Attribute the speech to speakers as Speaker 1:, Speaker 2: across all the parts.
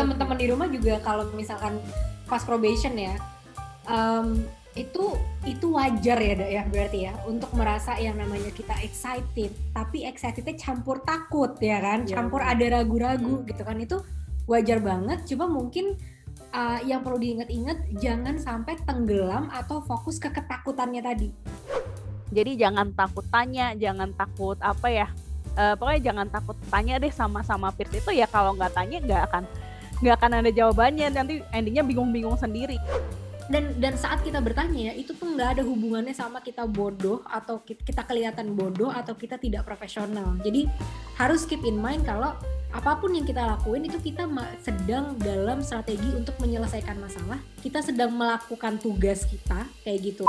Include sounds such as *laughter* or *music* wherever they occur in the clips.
Speaker 1: teman-teman di rumah juga kalau misalkan pas probation ya, um, itu itu wajar ya dok ya berarti ya untuk merasa yang namanya kita excited tapi excitednya campur takut ya kan? Ya, campur ada ragu-ragu gitu kan itu wajar banget. Cuma mungkin uh, yang perlu diingat-ingat jangan sampai tenggelam atau fokus ke ketakutannya tadi.
Speaker 2: Jadi jangan takut tanya jangan takut apa ya uh, pokoknya jangan takut tanya deh sama-sama peers itu ya kalau nggak tanya nggak akan nggak akan ada jawabannya nanti endingnya bingung-bingung sendiri.
Speaker 1: Dan dan saat kita bertanya ya itu tuh nggak ada hubungannya sama kita bodoh atau kita kelihatan bodoh atau kita tidak profesional. Jadi harus keep in mind kalau apa pun yang kita lakuin itu kita sedang dalam strategi untuk menyelesaikan masalah. Kita sedang melakukan tugas kita kayak gitu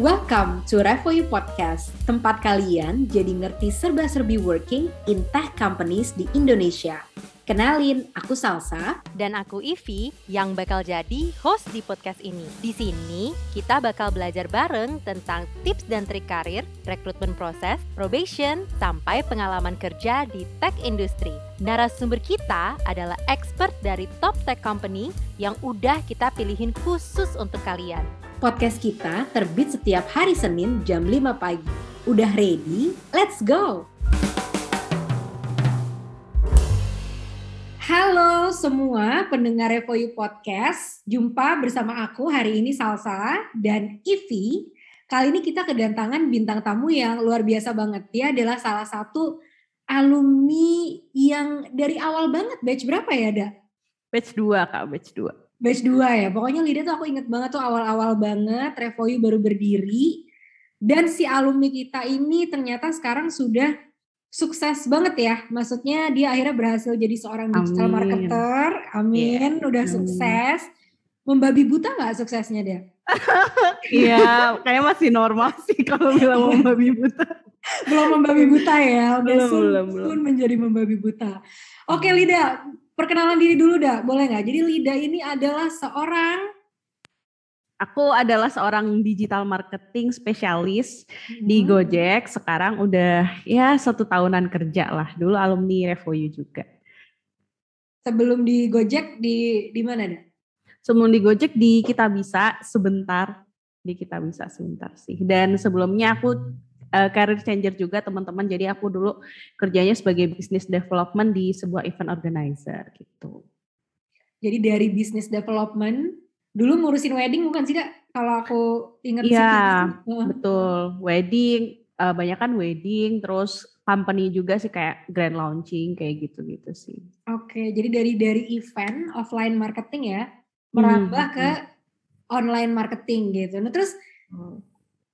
Speaker 3: Welcome to Revoyu Podcast, tempat kalian jadi ngerti serba-serbi working in tech companies di Indonesia. Kenalin, aku Salsa
Speaker 4: dan aku Ivi yang bakal jadi host di podcast ini. Di sini kita bakal belajar bareng tentang tips dan trik karir, rekrutmen proses, probation, sampai pengalaman kerja di tech industry. Narasumber kita adalah expert dari top tech company yang udah kita pilihin khusus untuk kalian.
Speaker 3: Podcast kita terbit setiap hari Senin jam 5 pagi. Udah ready? Let's go!
Speaker 1: Halo semua pendengar Revoyu Podcast. Jumpa bersama aku hari ini Salsa dan Ivi. Kali ini kita kedatangan bintang tamu yang luar biasa banget. Dia adalah salah satu alumni yang dari awal banget. Batch berapa ya, Da?
Speaker 2: Batch 2, Kak. Batch 2.
Speaker 1: Batch 2 ya. Pokoknya Lida tuh aku inget banget tuh awal-awal banget. Revoyu baru berdiri. Dan si alumni kita ini ternyata sekarang sudah sukses banget ya. Maksudnya dia akhirnya berhasil jadi seorang digital Amin. marketer. Amin, yeah. udah Amin. sukses. Membabi buta nggak suksesnya dia? *laughs*
Speaker 2: Iya, kayak masih normal sih kalau bilang membabi buta.
Speaker 1: belum membabi buta ya, udah belum, sun, belum, belum. menjadi membabi buta. Oke Lida, perkenalan diri dulu dah, boleh nggak? Jadi Lida ini adalah seorang
Speaker 2: Aku adalah seorang digital marketing spesialis hmm. di Gojek. Sekarang udah ya satu tahunan kerja lah. Dulu alumni Revoyu juga.
Speaker 1: Sebelum di Gojek di di mana deh?
Speaker 2: Sebelum di Gojek di Kita Bisa sebentar. Di Kita Bisa sebentar sih. Dan sebelumnya aku uh, career changer juga teman-teman. Jadi aku dulu kerjanya sebagai business development di sebuah event organizer gitu.
Speaker 1: Jadi dari business development dulu ngurusin wedding bukan sih kak? Kalau aku ingat
Speaker 2: Iya, betul. Wedding, uh, banyak kan wedding, terus company juga sih kayak grand launching kayak gitu-gitu sih.
Speaker 1: Oke, jadi dari dari event offline marketing ya merambah hmm. ke online marketing gitu. Nah terus hmm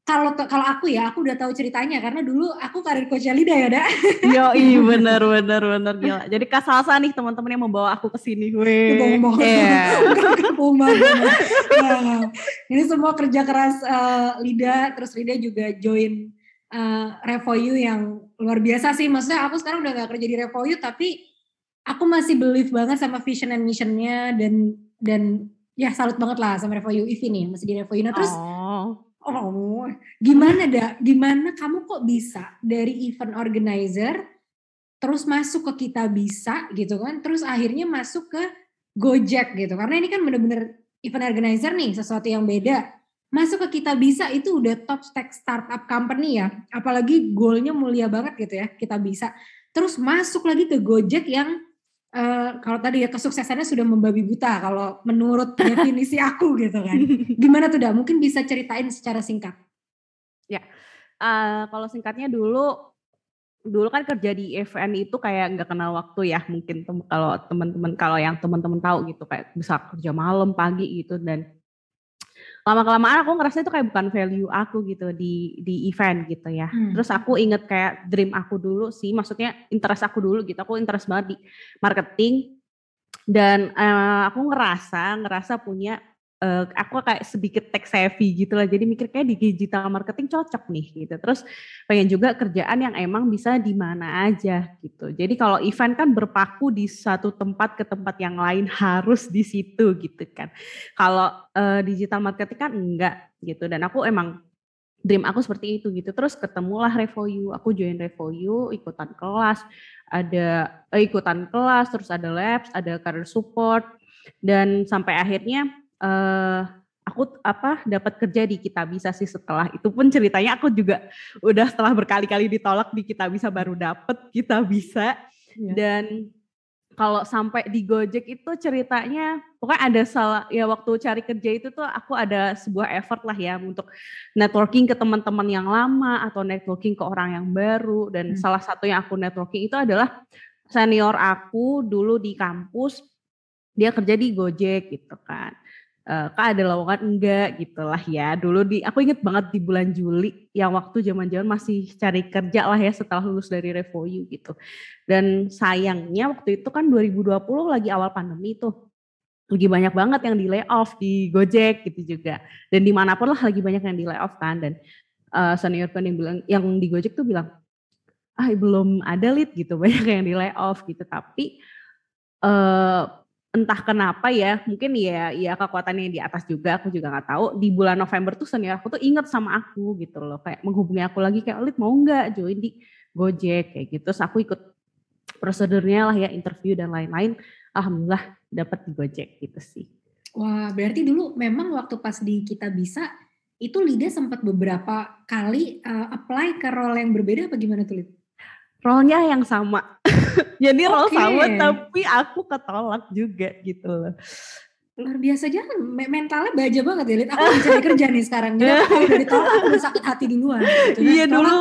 Speaker 1: kalau kalau aku ya aku udah tahu ceritanya karena dulu aku karir coach Lida ya dah. *laughs*
Speaker 2: Yo iya *laughs* bener bener bener gila. Jadi Kak Salsa nih teman-teman yang membawa aku ke sini. Weh.
Speaker 1: Yeah. nah, ini semua kerja keras uh, Lida terus Lida juga join uh, Revoyu yang luar biasa sih. Maksudnya aku sekarang udah gak kerja di Revoyu tapi aku masih believe banget sama vision and missionnya dan dan ya salut banget lah sama Revoyu Ivi nih masih di Revoyu. Nah terus oh Oh, gimana dah? Gimana kamu kok bisa dari event organizer terus masuk ke kita bisa gitu kan? Terus akhirnya masuk ke Gojek gitu. Karena ini kan bener-bener event organizer nih, sesuatu yang beda. Masuk ke kita bisa itu udah top tech startup company ya. Apalagi goalnya mulia banget gitu ya, kita bisa. Terus masuk lagi ke Gojek yang Uh, kalau tadi ya kesuksesannya sudah membabi buta kalau menurut definisi *laughs* aku gitu kan. Gimana tuh dah? Mungkin bisa ceritain secara singkat.
Speaker 2: Ya, uh, kalau singkatnya dulu dulu kan kerja di event itu kayak nggak kenal waktu ya mungkin tem kalau teman-teman kalau yang teman-teman tahu gitu kayak bisa kerja malam pagi gitu dan lama kelamaan aku ngerasa itu kayak bukan value aku gitu di di event gitu ya. Hmm. Terus aku inget kayak dream aku dulu sih, maksudnya interest aku dulu gitu. Aku interest banget di marketing dan uh, aku ngerasa ngerasa punya uh, aku kayak sedikit tech savvy gitu lah. Jadi mikir kayak di digital marketing cocok nih gitu. Terus pengen juga kerjaan yang emang bisa di mana aja gitu. Jadi kalau event kan berpaku di satu tempat ke tempat yang lain *laughs* harus di situ gitu kan. Kalau uh, digital marketing kan enggak gitu. Dan aku emang dream aku seperti itu gitu. Terus ketemulah Revoyu, aku join Revoyu, ikutan kelas, ada eh, ikutan kelas, terus ada labs, ada career support, dan sampai akhirnya eh, aku apa dapat kerja di kita bisa sih setelah itu pun ceritanya aku juga udah setelah berkali-kali ditolak di kita bisa baru dapet kita bisa yeah. dan kalau sampai di Gojek itu ceritanya pokoknya ada salah ya waktu cari kerja itu tuh aku ada sebuah effort lah ya untuk networking ke teman-teman yang lama atau networking ke orang yang baru dan hmm. salah satu yang aku networking itu adalah senior aku dulu di kampus dia kerja di Gojek gitu kan uh, kak ada lowongan? Enggak gitu lah ya. Dulu di aku inget banget di bulan Juli yang waktu zaman-zaman masih cari kerja lah ya setelah lulus dari Revoyu gitu. Dan sayangnya waktu itu kan 2020 lagi awal pandemi tuh. Lagi banyak banget yang di layoff di Gojek gitu juga. Dan di mana pun lah lagi banyak yang di layoff kan. Dan uh, senior yang bilang yang di Gojek tuh bilang ah belum ada lead gitu *laughs* banyak yang di layoff gitu. Tapi uh, entah kenapa ya mungkin ya ya kekuatannya di atas juga aku juga nggak tahu. Di bulan November tuh senior aku tuh inget sama aku gitu loh kayak menghubungi aku lagi kayak Olit mau nggak join di Gojek? Kayak gitu. Terus aku ikut prosedurnya lah ya interview dan lain-lain. Alhamdulillah dapat di Gojek gitu sih.
Speaker 1: Wah berarti dulu memang waktu pas di kita bisa itu Lida sempat beberapa kali uh, apply ke role yang berbeda apa gimana tuh Lid?
Speaker 2: Role-nya yang sama *laughs* Jadi okay. role sama tapi aku ketolak juga gitu loh.
Speaker 1: Luar biasa jangan mentalnya baja banget ya Lid. Aku lagi cari kerja nih sekarang. Jadi aku udah ditolak aku udah sakit hati duluan. Gitu.
Speaker 2: Iya dulu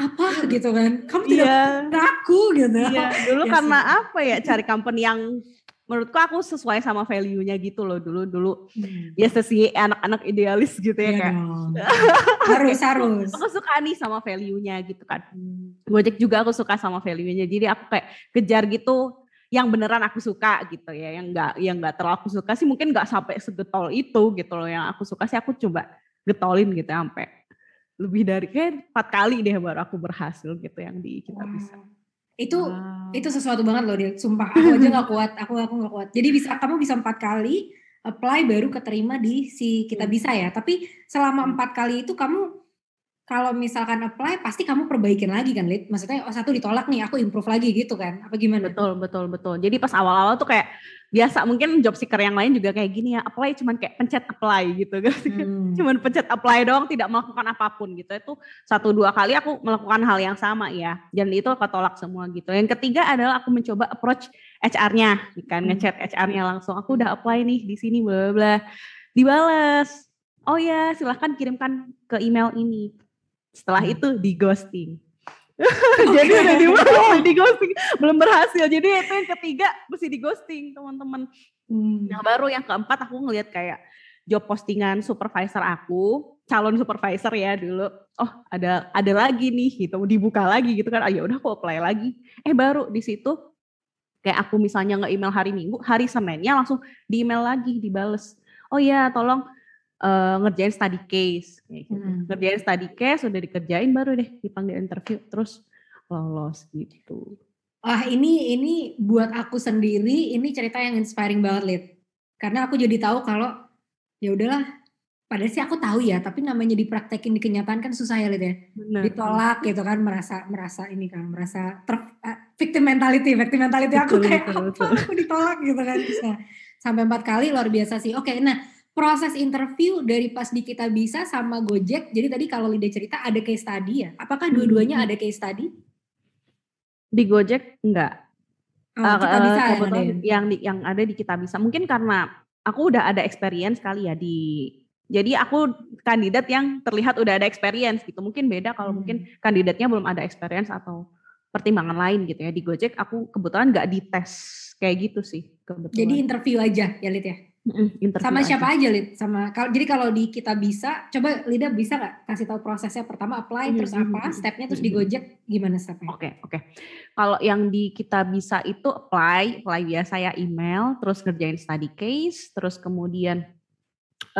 Speaker 1: apa gitu kan. Kamu tidak iya. aku gitu.
Speaker 2: Iya dulu ya, karena sih. apa ya cari company yang menurutku aku sesuai sama value-nya gitu loh dulu dulu hmm. biasa sih anak-anak idealis gitu ya, ya kayak *laughs*
Speaker 1: harus harus.
Speaker 2: Aku suka nih sama value-nya gitu kan. Hmm. Gojek juga aku suka sama value-nya jadi aku kayak kejar gitu yang beneran aku suka gitu ya yang enggak yang enggak terlalu aku suka sih mungkin enggak sampai segetol itu gitu loh yang aku suka sih aku coba getolin gitu sampai lebih dari kayak empat kali deh baru aku berhasil gitu yang di kita bisa
Speaker 1: itu wow. itu sesuatu banget loh dia sumpah aku aja nggak kuat aku aku nggak kuat. Jadi bisa kamu bisa empat kali apply baru keterima di si kita hmm. bisa ya. Tapi selama hmm. empat kali itu kamu kalau misalkan apply pasti kamu perbaikin lagi kan Lid? Maksudnya oh satu ditolak nih aku improve lagi gitu kan? Apa gimana?
Speaker 2: Betul betul betul. Jadi pas awal-awal tuh kayak biasa mungkin job seeker yang lain juga kayak gini ya apply cuman kayak pencet apply gitu. *laughs* Hmm. cuman pencet apply doang tidak melakukan apa pun gitu. Itu satu dua kali aku melakukan hal yang sama ya dan itu ketolak semua gitu. Yang ketiga adalah aku mencoba approach HR-nya kan hmm. ngechat HR-nya langsung aku udah apply nih di sini bla bla dibales. Oh ya silahkan kirimkan ke email ini. Setelah hmm. itu di ghosting *laughs* jadi udah di di ghosting *laughs* belum berhasil. Jadi itu yang ketiga mesti di ghosting teman-teman. Hmm. yang baru yang keempat aku ngelihat kayak job postingan supervisor aku calon supervisor ya dulu. Oh ada ada lagi nih gitu dibuka lagi gitu kan. Ayo ah, ya udah aku apply lagi. Eh baru di situ kayak aku misalnya nge email hari minggu hari seninnya langsung di email lagi dibales. Oh ya tolong uh, ngerjain study case kayak gitu. Hmm. Ngerjain study case udah dikerjain baru deh dipanggil interview terus lolos gitu.
Speaker 1: Ah ini ini buat aku sendiri ini cerita yang inspiring banget Lid. Karena aku jadi tahu kalau ya udahlah padahal sih aku tahu ya tapi namanya dipraktekin di kenyataan kan susah ya Lid ya. Benar. Ditolak gitu kan merasa merasa ini kan merasa ter, uh, victim mentality victim mentality betul, aku kayak betul, apa betul. aku ditolak gitu kan bisa sampai empat kali luar biasa sih. Oke nah proses interview dari pas di kita bisa sama Gojek. Jadi tadi kalau Lida cerita ada case study ya. Apakah hmm, dua-duanya hmm. ada case study?
Speaker 2: Di Gojek enggak. Oh, uh, kita bisa uh, yang, ada ya? yang di, yang ada di kita bisa. Mungkin karena aku udah ada experience kali ya di jadi aku kandidat yang terlihat udah ada experience gitu. Mungkin beda kalau hmm. mungkin kandidatnya belum ada experience atau pertimbangan lain gitu ya. Di Gojek aku kebetulan nggak dites kayak gitu sih. Kebetulan.
Speaker 1: Jadi interview aja ya Lid ya? Sama siapa aja, Lid? Sama kalau jadi kalau di kita bisa, coba Lida bisa nggak kasih tahu prosesnya pertama apply mm-hmm. terus apa stepnya terus di Gojek gimana stepnya?
Speaker 2: Oke okay, oke. Okay. Kalau yang di kita bisa itu apply, apply biasa ya email, terus ngerjain study case, terus kemudian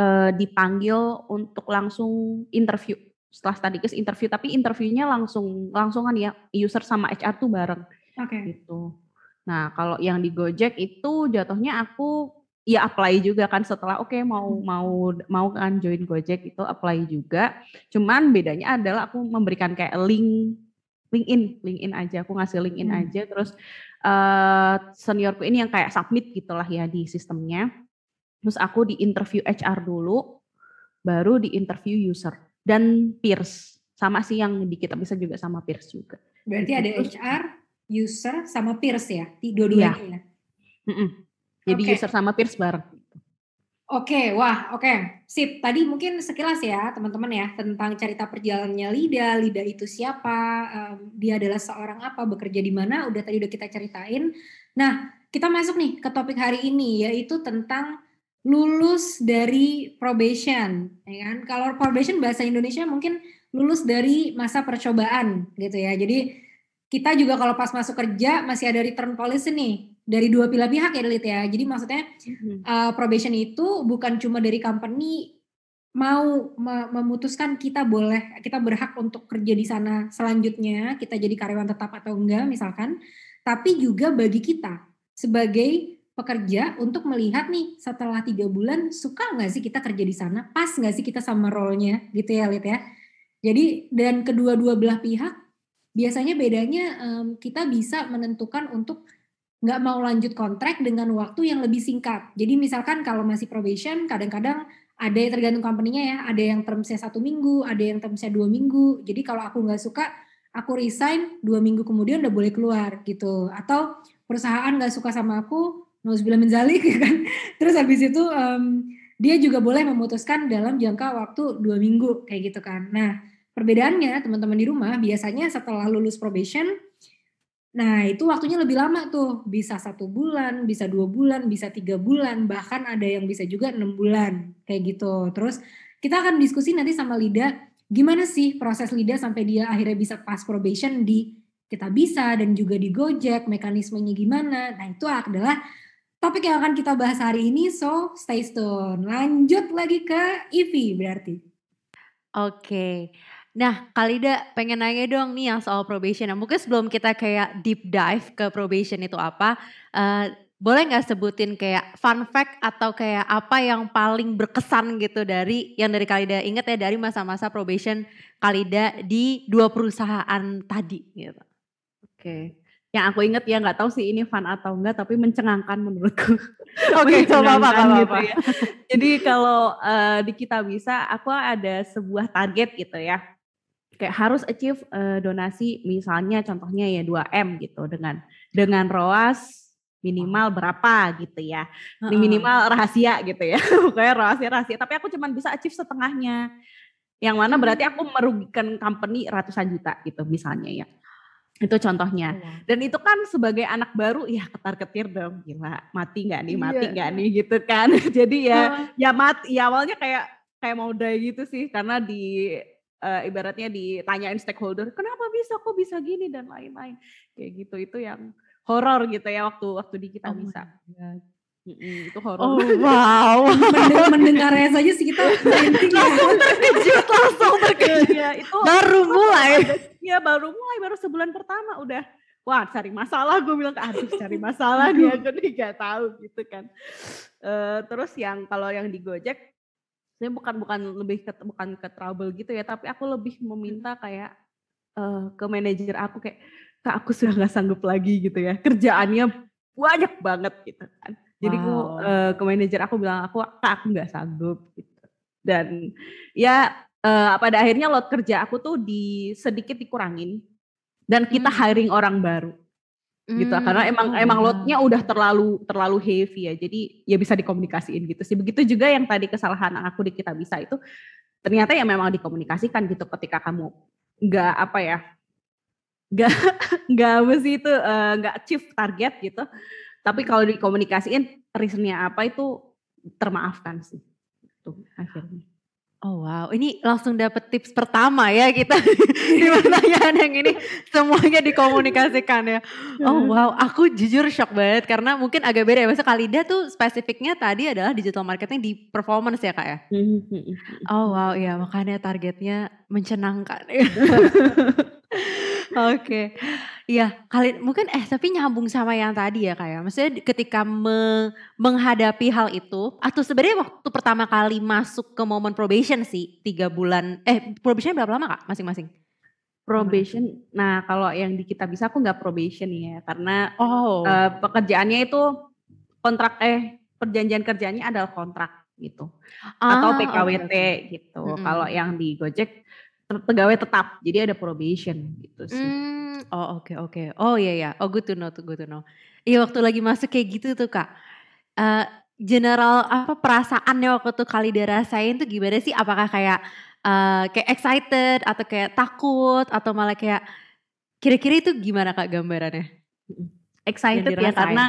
Speaker 2: uh, dipanggil untuk langsung interview. Setelah study case interview, tapi interviewnya langsung langsung kan ya user sama HR tuh bareng. Oke. Okay. Gitu. Nah kalau yang di Gojek itu jatuhnya aku ya apply juga kan setelah oke okay, mau mau mau kan join Gojek itu apply juga. Cuman bedanya adalah aku memberikan kayak link LinkedIn, LinkedIn aja. Aku ngasih LinkedIn hmm. aja terus uh, seniorku ini yang kayak submit gitulah ya di sistemnya. Terus aku di interview HR dulu, baru di interview user dan peers. Sama sih yang di kita bisa juga sama peers juga.
Speaker 1: Berarti ada HR, user, sama peers ya? Dua-duanya ya? ya?
Speaker 2: Mm -mm. Jadi okay. user sama peers bareng.
Speaker 1: Oke, okay, wah, oke, okay. sip. Tadi mungkin sekilas ya teman-teman ya tentang cerita perjalanannya Lida. Lida itu siapa? Um, dia adalah seorang apa? Bekerja di mana? Udah tadi udah kita ceritain. Nah, kita masuk nih ke topik hari ini yaitu tentang lulus dari probation, ya kan? Kalau probation bahasa Indonesia mungkin lulus dari masa percobaan gitu ya. Jadi kita juga kalau pas masuk kerja masih ada return policy nih dari dua pilar pihak ya Delit ya. Jadi maksudnya uh, probation itu bukan cuma dari company mau memutuskan kita boleh kita berhak untuk kerja di sana selanjutnya kita jadi karyawan tetap atau enggak misalkan tapi juga bagi kita sebagai pekerja untuk melihat nih setelah tiga bulan suka nggak sih kita kerja di sana? Pas nggak sih kita sama role-nya? Gitu ya Lit ya. Jadi dan kedua-dua belah pihak biasanya bedanya um, kita bisa menentukan untuk nggak mau lanjut kontrak dengan waktu yang lebih singkat. Jadi misalkan kalau masih probation, kadang-kadang ada yang tergantung company-nya ya, ada yang termsnya satu minggu, ada yang termsnya dua minggu. Jadi kalau aku nggak suka, aku resign dua minggu kemudian udah boleh keluar gitu. Atau perusahaan nggak suka sama aku, bilang menzalik *laughs* kan. Terus habis itu um, dia juga boleh memutuskan dalam jangka waktu dua minggu kayak gitu kan. Nah perbedaannya teman-teman di rumah biasanya setelah lulus probation Nah itu waktunya lebih lama tuh, bisa satu bulan, bisa dua bulan, bisa tiga bulan, bahkan ada yang bisa juga enam bulan kayak gitu. Terus kita akan diskusi nanti sama Lida, gimana sih proses Lida sampai dia akhirnya bisa pass probation di kita bisa dan juga di Gojek, mekanismenya gimana. Nah itu adalah topik yang akan kita bahas hari ini, so stay tune. Lanjut lagi ke Ivi berarti.
Speaker 4: Oke. Okay. Nah, Kalida pengen nanya dong nih yang soal probation. Nah, mungkin sebelum kita kayak deep dive ke probation itu apa, uh, boleh nggak sebutin kayak fun fact atau kayak apa yang paling berkesan gitu dari yang dari Kalida inget ya dari masa-masa probation Kalida di dua perusahaan tadi gitu.
Speaker 2: Oke. Okay. Yang aku inget ya nggak tahu sih ini fun atau enggak tapi mencengangkan menurutku. *laughs*
Speaker 4: Oke, okay, coba apa, apa, gitu
Speaker 2: ya. Jadi kalau uh, di kita bisa aku ada sebuah target gitu ya kayak harus achieve uh, donasi misalnya contohnya ya 2M gitu dengan dengan ROAS minimal berapa gitu ya. Uh-uh. Minimal rahasia gitu ya. *laughs* Pokoknya rahasia-rahasia, tapi aku cuma bisa achieve setengahnya. Yang mana berarti aku merugikan company ratusan juta gitu misalnya ya. Itu contohnya. Oh, Dan itu kan sebagai anak baru ya ketar-ketir dong. Gila, mati nggak nih? Mati iya. nggak yeah. nih gitu kan. *laughs* Jadi ya ya mati ya awalnya kayak kayak mau die gitu sih karena di uh, ibaratnya ditanyain stakeholder, kenapa bisa, kok bisa gini dan lain-lain. Kayak gitu itu yang horor gitu ya waktu waktu di kita oh bisa. Itu horor.
Speaker 1: Oh *laughs* wow. mendengarnya saja sih kita
Speaker 4: langsung terkejut, langsung terkejut. ya, itu baru mulai.
Speaker 2: Ya baru mulai, baru sebulan pertama udah wah cari masalah gue bilang ke aduh cari masalah dia gue nih gak tahu gitu kan. Uh, terus yang kalau yang di Gojek saya bukan bukan lebih ke bukan ke trouble gitu ya tapi aku lebih meminta kayak uh, ke manajer aku kayak kak aku sudah nggak sanggup lagi gitu ya. Kerjaannya banyak banget gitu kan. Jadi wow. aku uh, ke manajer aku bilang aku kak aku nggak sanggup gitu. Dan ya uh, pada akhirnya load kerja aku tuh di sedikit dikurangin. Dan kita hmm. hiring orang baru gitu. Hmm, karena emang oh, emang loadnya udah terlalu terlalu heavy ya. Jadi ya bisa dikomunikasiin gitu sih. Begitu juga yang tadi kesalahan aku di kita bisa itu ternyata ya memang dikomunikasikan gitu ketika kamu nggak apa ya nggak *laughs* nggak mesti itu eh, nggak uh, achieve target gitu. Tapi kalau dikomunikasiin reasonnya apa itu termaafkan sih itu akhirnya
Speaker 4: Oh wow, ini langsung dapet tips pertama ya kita *laughs* di pertanyaan yang ini semuanya dikomunikasikan ya. Oh wow, aku jujur shock banget karena mungkin agak beda ya. Masa Kalida tuh spesifiknya tadi adalah digital marketing di performance ya kak ya. Oh wow, ya makanya targetnya mencenangkan. *laughs* Oke, okay. Iya, kali mungkin eh tapi nyambung sama yang tadi ya kayak. Ya. Maksudnya ketika me, menghadapi hal itu atau sebenarnya waktu pertama kali masuk ke momen probation sih tiga bulan eh probation berapa lama kak masing-masing?
Speaker 2: Probation. Nah kalau yang di kita bisa aku nggak probation ya karena oh. uh, pekerjaannya itu kontrak eh perjanjian kerjanya adalah kontrak gitu ah, atau PKWT okay. gitu. Mm -hmm. Kalau yang di Gojek pegawai tetap, jadi ada probation gitu sih.
Speaker 4: Mm, oh oke okay, oke. Okay. Oh iya ya. Oh good to know, good to know. Iya waktu lagi masuk kayak gitu tuh kak. Uh, general apa perasaannya waktu tuh kali dirasain tuh gimana sih? Apakah kayak uh, kayak excited atau kayak takut atau malah kayak kira-kira itu gimana kak gambarannya?
Speaker 2: Excited ya karena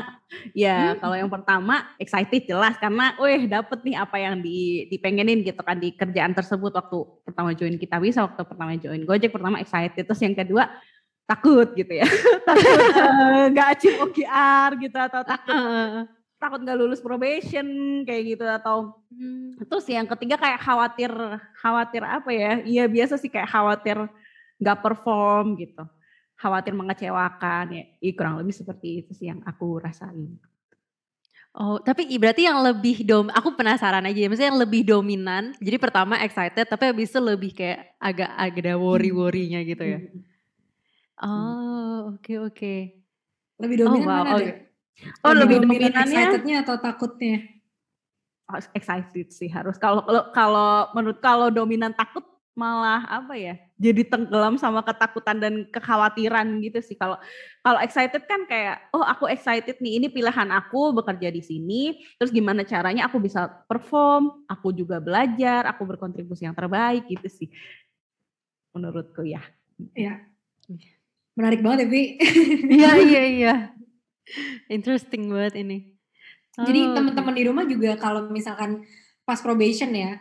Speaker 2: ya hmm. kalau yang pertama excited jelas karena wih dapet nih apa yang di dipengenin gitu kan di kerjaan tersebut. Waktu pertama join kita bisa waktu pertama join Gojek pertama excited. Terus yang kedua takut gitu ya. *laughs* Takut uh, gak achieve OKR gitu atau takut uh, takut gak lulus probation kayak gitu atau hmm. terus yang ketiga kayak khawatir khawatir apa ya? Iya biasa sih kayak khawatir gak perform gitu khawatir mengecewakan ya, ya kurang lebih seperti itu sih yang aku rasain.
Speaker 4: Oh, tapi berarti yang lebih dom, aku penasaran aja, maksudnya yang lebih dominan. Jadi pertama excited, tapi habis itu lebih kayak agak agak ada worry-worrynya gitu ya. Hmm. Oh, oke okay, oke. Okay.
Speaker 1: Lebih dominan oh, wow. mana okay.
Speaker 2: Oh, lebih, lebih dominan
Speaker 1: excitednya atau takutnya?
Speaker 2: Oh, excited sih harus. Kalau kalau kalau menurut kalau dominan takut malah apa ya jadi tenggelam sama ketakutan dan kekhawatiran gitu sih. Kalau kalau excited kan kayak oh aku excited nih ini pilihan aku bekerja di sini terus gimana caranya aku bisa perform aku juga belajar aku berkontribusi yang terbaik gitu sih. Menurutku ya.
Speaker 1: Ya menarik banget ya Vi
Speaker 4: iya iya iya. Interesting banget ini.
Speaker 1: Oh, jadi teman-teman di rumah juga kalau misalkan pas probation ya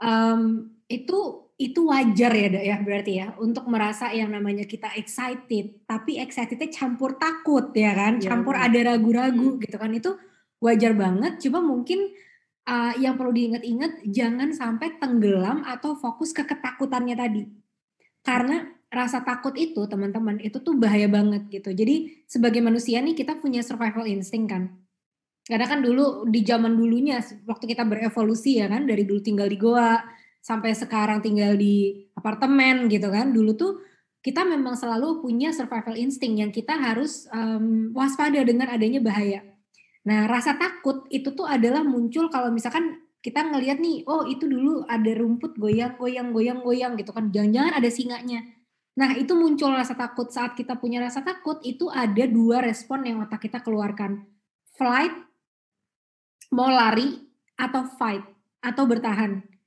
Speaker 1: um, itu itu wajar ya dok ya berarti ya untuk merasa yang namanya kita excited tapi excitednya campur takut ya kan? Ya, campur ada ragu-ragu hmm. gitu kan. Itu wajar banget cuma mungkin uh, yang perlu diingat-ingat jangan sampai tenggelam atau fokus ke ketakutannya tadi. Karena rasa takut itu teman-teman itu tuh bahaya banget gitu. Jadi sebagai manusia nih kita punya survival instinct kan. Karena kan dulu di zaman dulunya waktu kita berevolusi ya kan dari dulu tinggal di goa sampai sekarang tinggal di apartemen gitu kan dulu tuh kita memang selalu punya survival instinct yang kita harus um, waspada dengan adanya bahaya. Nah rasa takut itu tuh adalah muncul kalau misalkan kita ngelihat nih, oh itu dulu ada rumput goyang, goyang, goyang, goyang gitu kan, jangan-jangan ada singanya. Nah itu muncul rasa takut saat kita punya rasa takut itu ada dua respon yang otak kita keluarkan, flight, mau lari atau fight atau bertahan.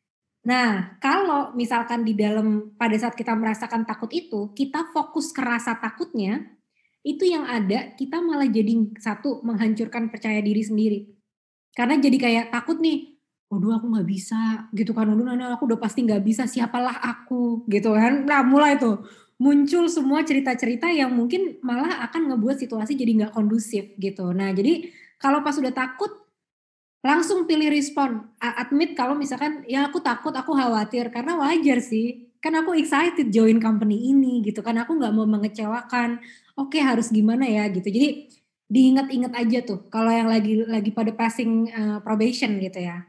Speaker 1: Nah, kalau misalkan di dalam pada saat kita merasakan takut itu, kita fokus ke rasa takutnya, itu yang ada kita malah jadi satu menghancurkan percaya diri sendiri. Karena jadi kayak takut nih, waduh aku nggak bisa gitu kan, waduh nah, aku udah pasti nggak bisa, siapalah aku gitu kan. Nah mulai tuh muncul semua cerita-cerita yang mungkin malah akan ngebuat situasi jadi nggak kondusif gitu. Nah jadi kalau pas udah takut langsung pilih respon. Admit kalau misalkan ya aku takut aku khawatir. Karena wajar sih. Kan aku excited join company ini gitu kan. Aku nggak mau mengecewakan. Oke harus gimana ya gitu. Jadi diingat-ingat aja tuh kalau yang lagi lagi pada passing uh, probation gitu ya.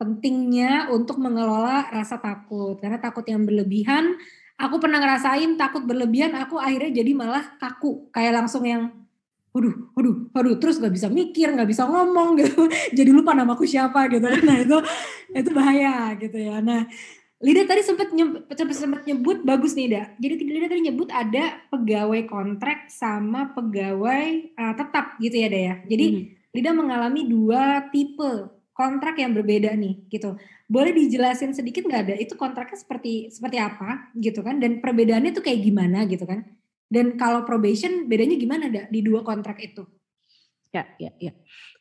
Speaker 1: Pentingnya untuk mengelola rasa takut. Karena takut yang berlebihan aku pernah ngerasain takut berlebihan aku akhirnya jadi malah kaku. Kayak langsung yang waduh, waduh, waduh, terus nggak bisa mikir, nggak bisa ngomong gitu, *laughs* jadi lupa namaku siapa gitu. *laughs* Nah itu itu bahaya gitu ya. Nah Lida tadi sempat nyebut, sempat nyebut bagus nih Ida. Jadi Lida tadi nyebut ada pegawai kontrak sama pegawai uh, tetap gitu ya Ida ya. Jadi hmm. Lida mengalami dua tipe kontrak yang berbeda nih gitu. Boleh dijelasin sedikit nggak ada? Itu kontraknya seperti seperti apa gitu kan? Dan perbedaannya tuh kayak gimana gitu kan? Dan kalau probation bedanya gimana da, di dua kontrak itu?
Speaker 2: Ya, ya, ya.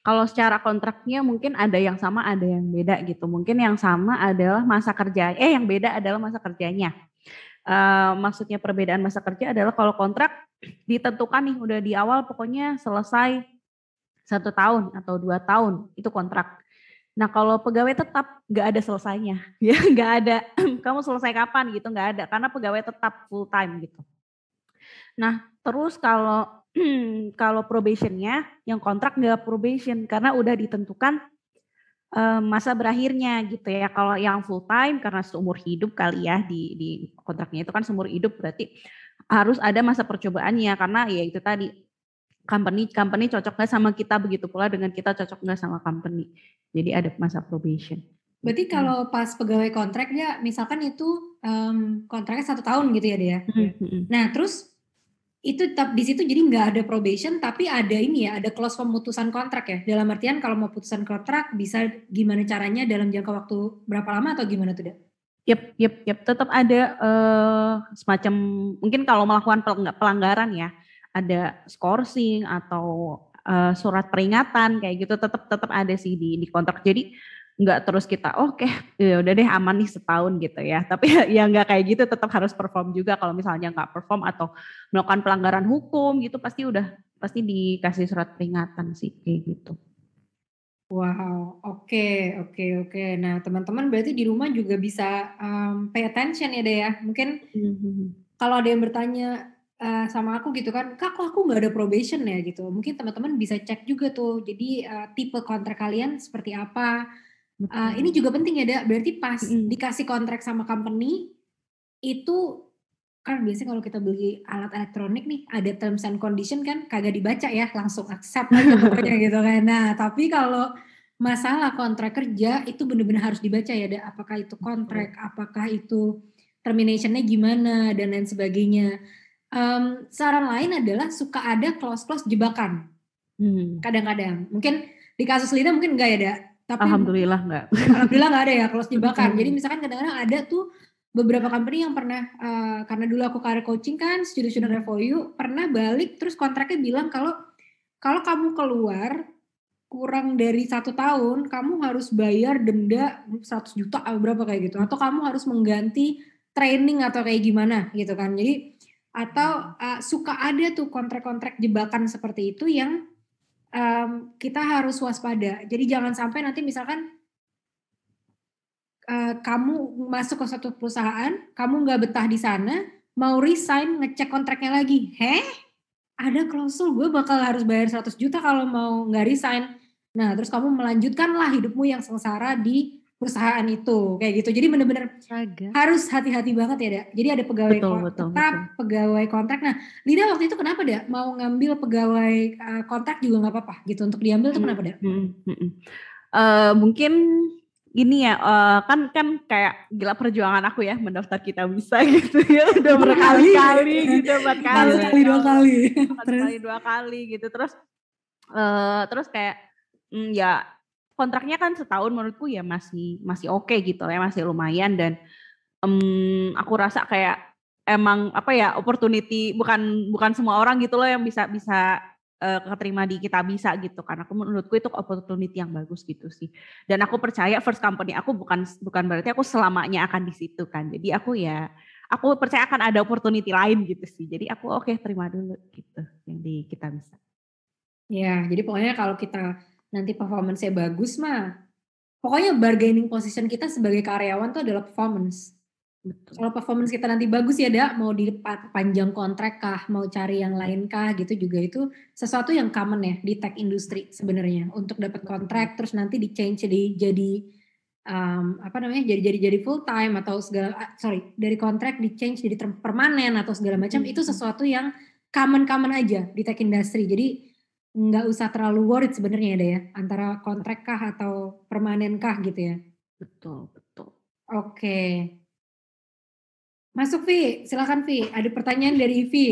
Speaker 2: Kalau secara kontraknya mungkin ada yang sama, ada yang beda gitu. Mungkin yang sama adalah masa kerja, eh yang beda adalah masa kerjanya. Uh, maksudnya perbedaan masa kerja adalah kalau kontrak ditentukan nih udah di awal pokoknya selesai satu tahun atau dua tahun itu kontrak. Nah kalau pegawai tetap nggak ada selesainya, *laughs* ya nggak ada. *clears throat* Kamu selesai kapan gitu nggak ada karena pegawai tetap full time gitu. Nah, terus kalau *clears throat* kalau probationnya yang kontrak nggak probation karena udah ditentukan um, masa berakhirnya gitu ya. Kalau yang full time karena seumur hidup kali ya di di kontraknya itu kan seumur hidup berarti harus ada masa percobaannya karena ya itu tadi company company cocok nggak sama kita begitu pula dengan kita cocok nggak sama company. Jadi ada masa probation.
Speaker 1: Berarti hmm. kalau pas pegawai kontrak ya, misalkan itu um, kontraknya satu tahun gitu ya dia. Hmm, hmm. Nah terus itu tetap di situ jadi nggak ada probation tapi ada ini ya ada clause pemutusan kontrak ya dalam artian kalau mau putusan kontrak bisa gimana caranya dalam jangka waktu berapa lama atau gimana tuh deh?
Speaker 2: Yep, yep, yep. Tetap ada uh, semacam mungkin kalau melakukan pelanggaran ya ada scoring atau uh, surat peringatan kayak gitu tetap tetap ada sih di di kontrak. Jadi nggak terus kita oh, oke okay, ya udah deh aman nih setahun gitu ya tapi *laughs* ya nggak kayak gitu tetap harus perform juga kalau misalnya nggak perform atau melakukan pelanggaran hukum gitu pasti udah pasti dikasih surat peringatan sih kayak gitu
Speaker 1: Wow, oke, okay, oke, okay, oke. Okay. Nah, teman-teman berarti di rumah juga bisa um, pay attention ya deh ya. Mungkin mm-hmm. kalau ada yang bertanya uh, sama aku gitu kan, kak kok aku nggak ada probation ya gitu. Mungkin teman-teman bisa cek juga tuh. Jadi uh, tipe kontrak kalian seperti apa, Uh, ini juga penting ya, Da. Berarti pas mm. dikasih kontrak sama company itu kan biasanya kalau kita beli alat elektronik nih ada terms and condition kan kagak dibaca ya langsung accept aja *laughs* pokoknya gitu kan. Nah tapi kalau masalah kontrak kerja itu benar-benar harus dibaca ya, Da. Apakah itu kontrak, apakah itu terminationnya gimana dan lain sebagainya. Um, saran lain adalah suka ada clause-clause jebakan. Hmm. Kadang-kadang mungkin di kasus Lina mungkin enggak ya, Da
Speaker 2: tapi alhamdulillah enggak.
Speaker 1: Alhamdulillah enggak ada ya close jebakan. Jadi misalkan kadang-kadang ada tuh beberapa company yang pernah uh, karena dulu aku career coaching kan student-student FOU pernah balik terus kontraknya bilang kalau kalau kamu keluar kurang dari satu tahun kamu harus bayar denda 100 juta atau berapa kayak gitu atau kamu harus mengganti training atau kayak gimana gitu kan jadi atau uh, suka ada tuh kontrak-kontrak jebakan seperti itu yang um, kita harus waspada. Jadi jangan sampai nanti misalkan uh, kamu masuk ke satu perusahaan, kamu nggak betah di sana, mau resign ngecek kontraknya lagi, heh? Ada klausul gue bakal harus bayar 100 juta kalau mau nggak resign. Nah, terus kamu melanjutkanlah hidupmu yang sengsara di perusahaan itu kayak gitu. Jadi benar-benar harus hati-hati banget ya, Dak. Jadi ada pegawai betul, kontrak, betul, betul. pegawai kontrak. Nah, Lida waktu itu kenapa, Dak? Mau ngambil pegawai uh, kontrak juga nggak apa-apa gitu untuk diambil tuh hmm, kenapa, Dak? Hmm, hmm, hmm.
Speaker 2: Uh, mungkin gini ya, uh, kan kan kayak gila perjuangan aku ya mendaftar kita bisa *laughs* gitu ya udah berkali-kali gitu empat kali,
Speaker 1: kali dua kali,
Speaker 2: empat kali dua kali gitu terus uh, terus kayak mm, ya kontraknya kan setahun menurutku ya masih masih oke okay gitu ya masih lumayan dan um, aku rasa kayak emang apa ya opportunity bukan bukan semua orang gitu loh yang bisa bisa uh, keterima di kita bisa gitu. Karena aku menurutku itu opportunity yang bagus gitu sih. Dan aku percaya first company aku bukan bukan berarti aku selamanya akan di situ kan. Jadi aku ya aku percaya akan ada opportunity lain gitu sih. Jadi aku oke okay, terima dulu gitu yang di kita bisa.
Speaker 1: Ya jadi pokoknya kalau kita nanti performance-nya bagus mah pokoknya bargaining position kita sebagai karyawan tuh adalah performance. Betul. Kalau performance kita nanti bagus ya, Dak, mau di panjang kontrak kah, mau cari yang lain kah gitu juga itu sesuatu yang common ya di tech industry sebenarnya untuk dapat kontrak terus nanti di change jadi jadi um, apa namanya jadi jadi jadi full time atau segala ah, sorry dari kontrak di change jadi permanen atau segala macam hmm. itu sesuatu yang common common aja di tech industry. Jadi nggak usah terlalu worried sebenarnya ya ya antara kontrak kah atau permanen kah gitu ya?
Speaker 2: Betul betul.
Speaker 1: Oke. Masuk Vi. Silakan Vi. Ada pertanyaan dari Vi.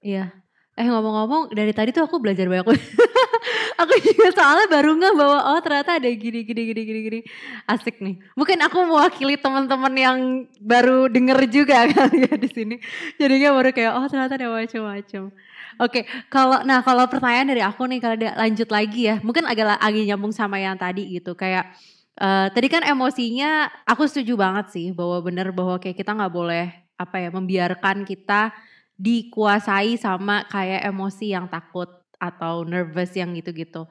Speaker 4: Iya. Eh ngomong-ngomong dari tadi tuh aku belajar banyak. *laughs* Aku juga soalnya baru nggak bahwa oh ternyata ada gini gini gini gini gini. Asik nih. Mungkin aku mewakili teman-teman yang baru denger juga *laughs* kali ya di sini. Jadinya baru kayak oh ternyata ada macam-macam Oke, kalau nah kalau pertanyaan dari aku nih kalau lanjut lagi ya, mungkin agak agak nyambung sama yang tadi gitu kayak uh, tadi kan emosinya aku setuju banget sih bahwa benar bahwa kayak kita nggak boleh apa ya membiarkan kita dikuasai sama kayak emosi yang takut atau nervous yang gitu-gitu.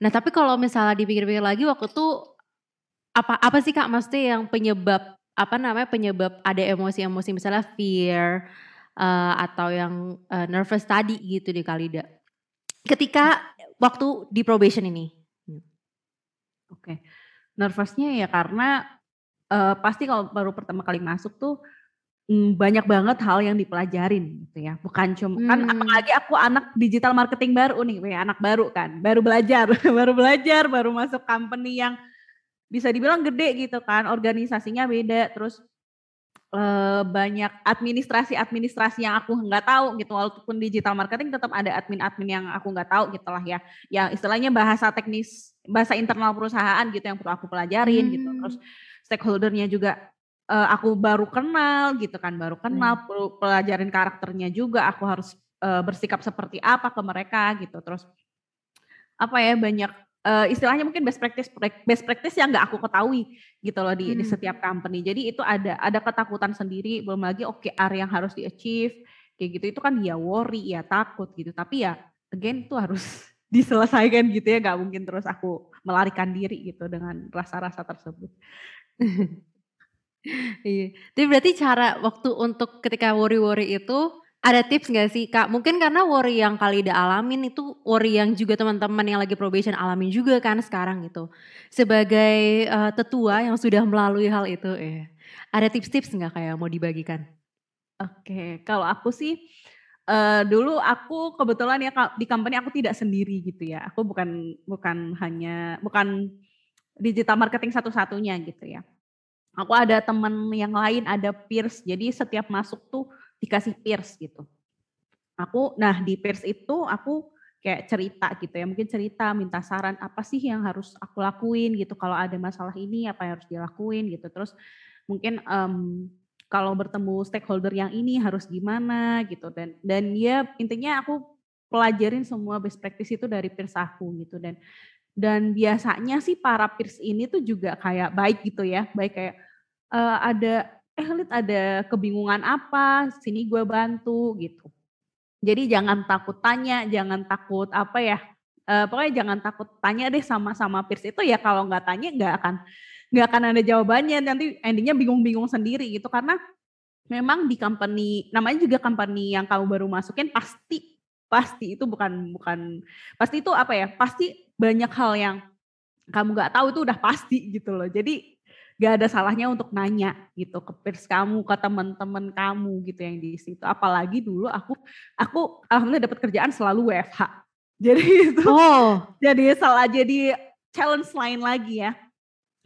Speaker 4: Nah tapi kalau misalnya dipikir-pikir lagi waktu itu apa apa sih kak mesti yang penyebab apa namanya penyebab ada emosi-emosi misalnya fear uh, atau yang uh, nervous tadi gitu di Kalida. Ketika waktu di probation ini.
Speaker 2: Oke. Okay. Nervousnya ya karena uh, pasti kalau baru pertama kali masuk tuh mm, banyak banget hal yang dipelajarin gitu ya. Bukan cuma kan hmm. kan apalagi aku anak digital marketing baru nih, kayak anak baru kan, baru belajar, *laughs* baru belajar, baru masuk company yang bisa dibilang gede gitu kan, organisasinya beda, terus uh, banyak administrasi-administrasi yang aku nggak tahu gitu, walaupun digital marketing tetap ada admin-admin yang aku nggak tahu gitu lah ya, yang istilahnya bahasa teknis, bahasa internal perusahaan gitu yang perlu aku pelajarin hmm. gitu, terus stakeholdernya juga uh, aku baru kenal gitu kan, baru kenal, hmm. perlu pelajarin karakternya juga, aku harus uh, bersikap seperti apa ke mereka gitu, terus apa ya banyak uh, istilahnya mungkin best practice best practice yang nggak aku ketahui gitu loh di, hmm. di setiap company. Jadi itu ada ada ketakutan sendiri, belum lagi OKR yang harus di achieve kayak gitu itu kan ya worry ya takut gitu. Tapi ya again itu harus *laughs* diselesaikan gitu ya, nggak mungkin terus aku melarikan diri gitu dengan rasa-rasa tersebut. *laughs*
Speaker 4: iya. Jadi berarti cara waktu untuk ketika worry-worry itu ada tips gak sih kak? Mungkin karena worry yang kali udah alamin itu worry yang juga teman-teman yang lagi probation alamin juga kan sekarang gitu. Sebagai uh, tetua yang sudah melalui hal itu, eh, ada tips-tips nggak kayak mau dibagikan?
Speaker 2: Oke, kalau aku sih uh, dulu aku kebetulan ya di company aku tidak sendiri gitu ya. Aku bukan bukan hanya bukan digital marketing satu-satunya gitu ya. Aku ada teman yang lain, ada peers. Jadi setiap masuk tuh dikasih peers gitu. Aku, nah di peers itu aku kayak cerita gitu ya, mungkin cerita, minta saran apa sih yang harus aku lakuin gitu, kalau ada masalah ini apa yang harus dilakuin gitu. Terus mungkin um, kalau bertemu stakeholder yang ini harus gimana gitu dan dan ya intinya aku pelajarin semua best practice itu dari peers aku gitu dan dan biasanya sih para peers ini tuh juga kayak baik gitu ya, baik kayak uh, ada eh Lid ada kebingungan apa, sini gue bantu gitu. Jadi jangan takut tanya, jangan takut apa ya, uh, pokoknya jangan takut tanya deh sama-sama peers itu ya kalau nggak tanya nggak akan nggak akan ada jawabannya. Nanti endingnya bingung-bingung sendiri gitu. Karena memang di company namanya juga company yang kamu baru masukin pasti pasti itu bukan bukan pasti itu apa ya pasti banyak hal yang kamu nggak tahu itu udah pasti gitu loh. Jadi gak ada salahnya untuk nanya gitu ke peers kamu, ke teman-teman kamu gitu yang di situ. Apalagi dulu aku aku alhamdulillah dapat kerjaan selalu WFH. *laughs* Jadi itu oh. jadi salah jadi challenge lain lagi ya.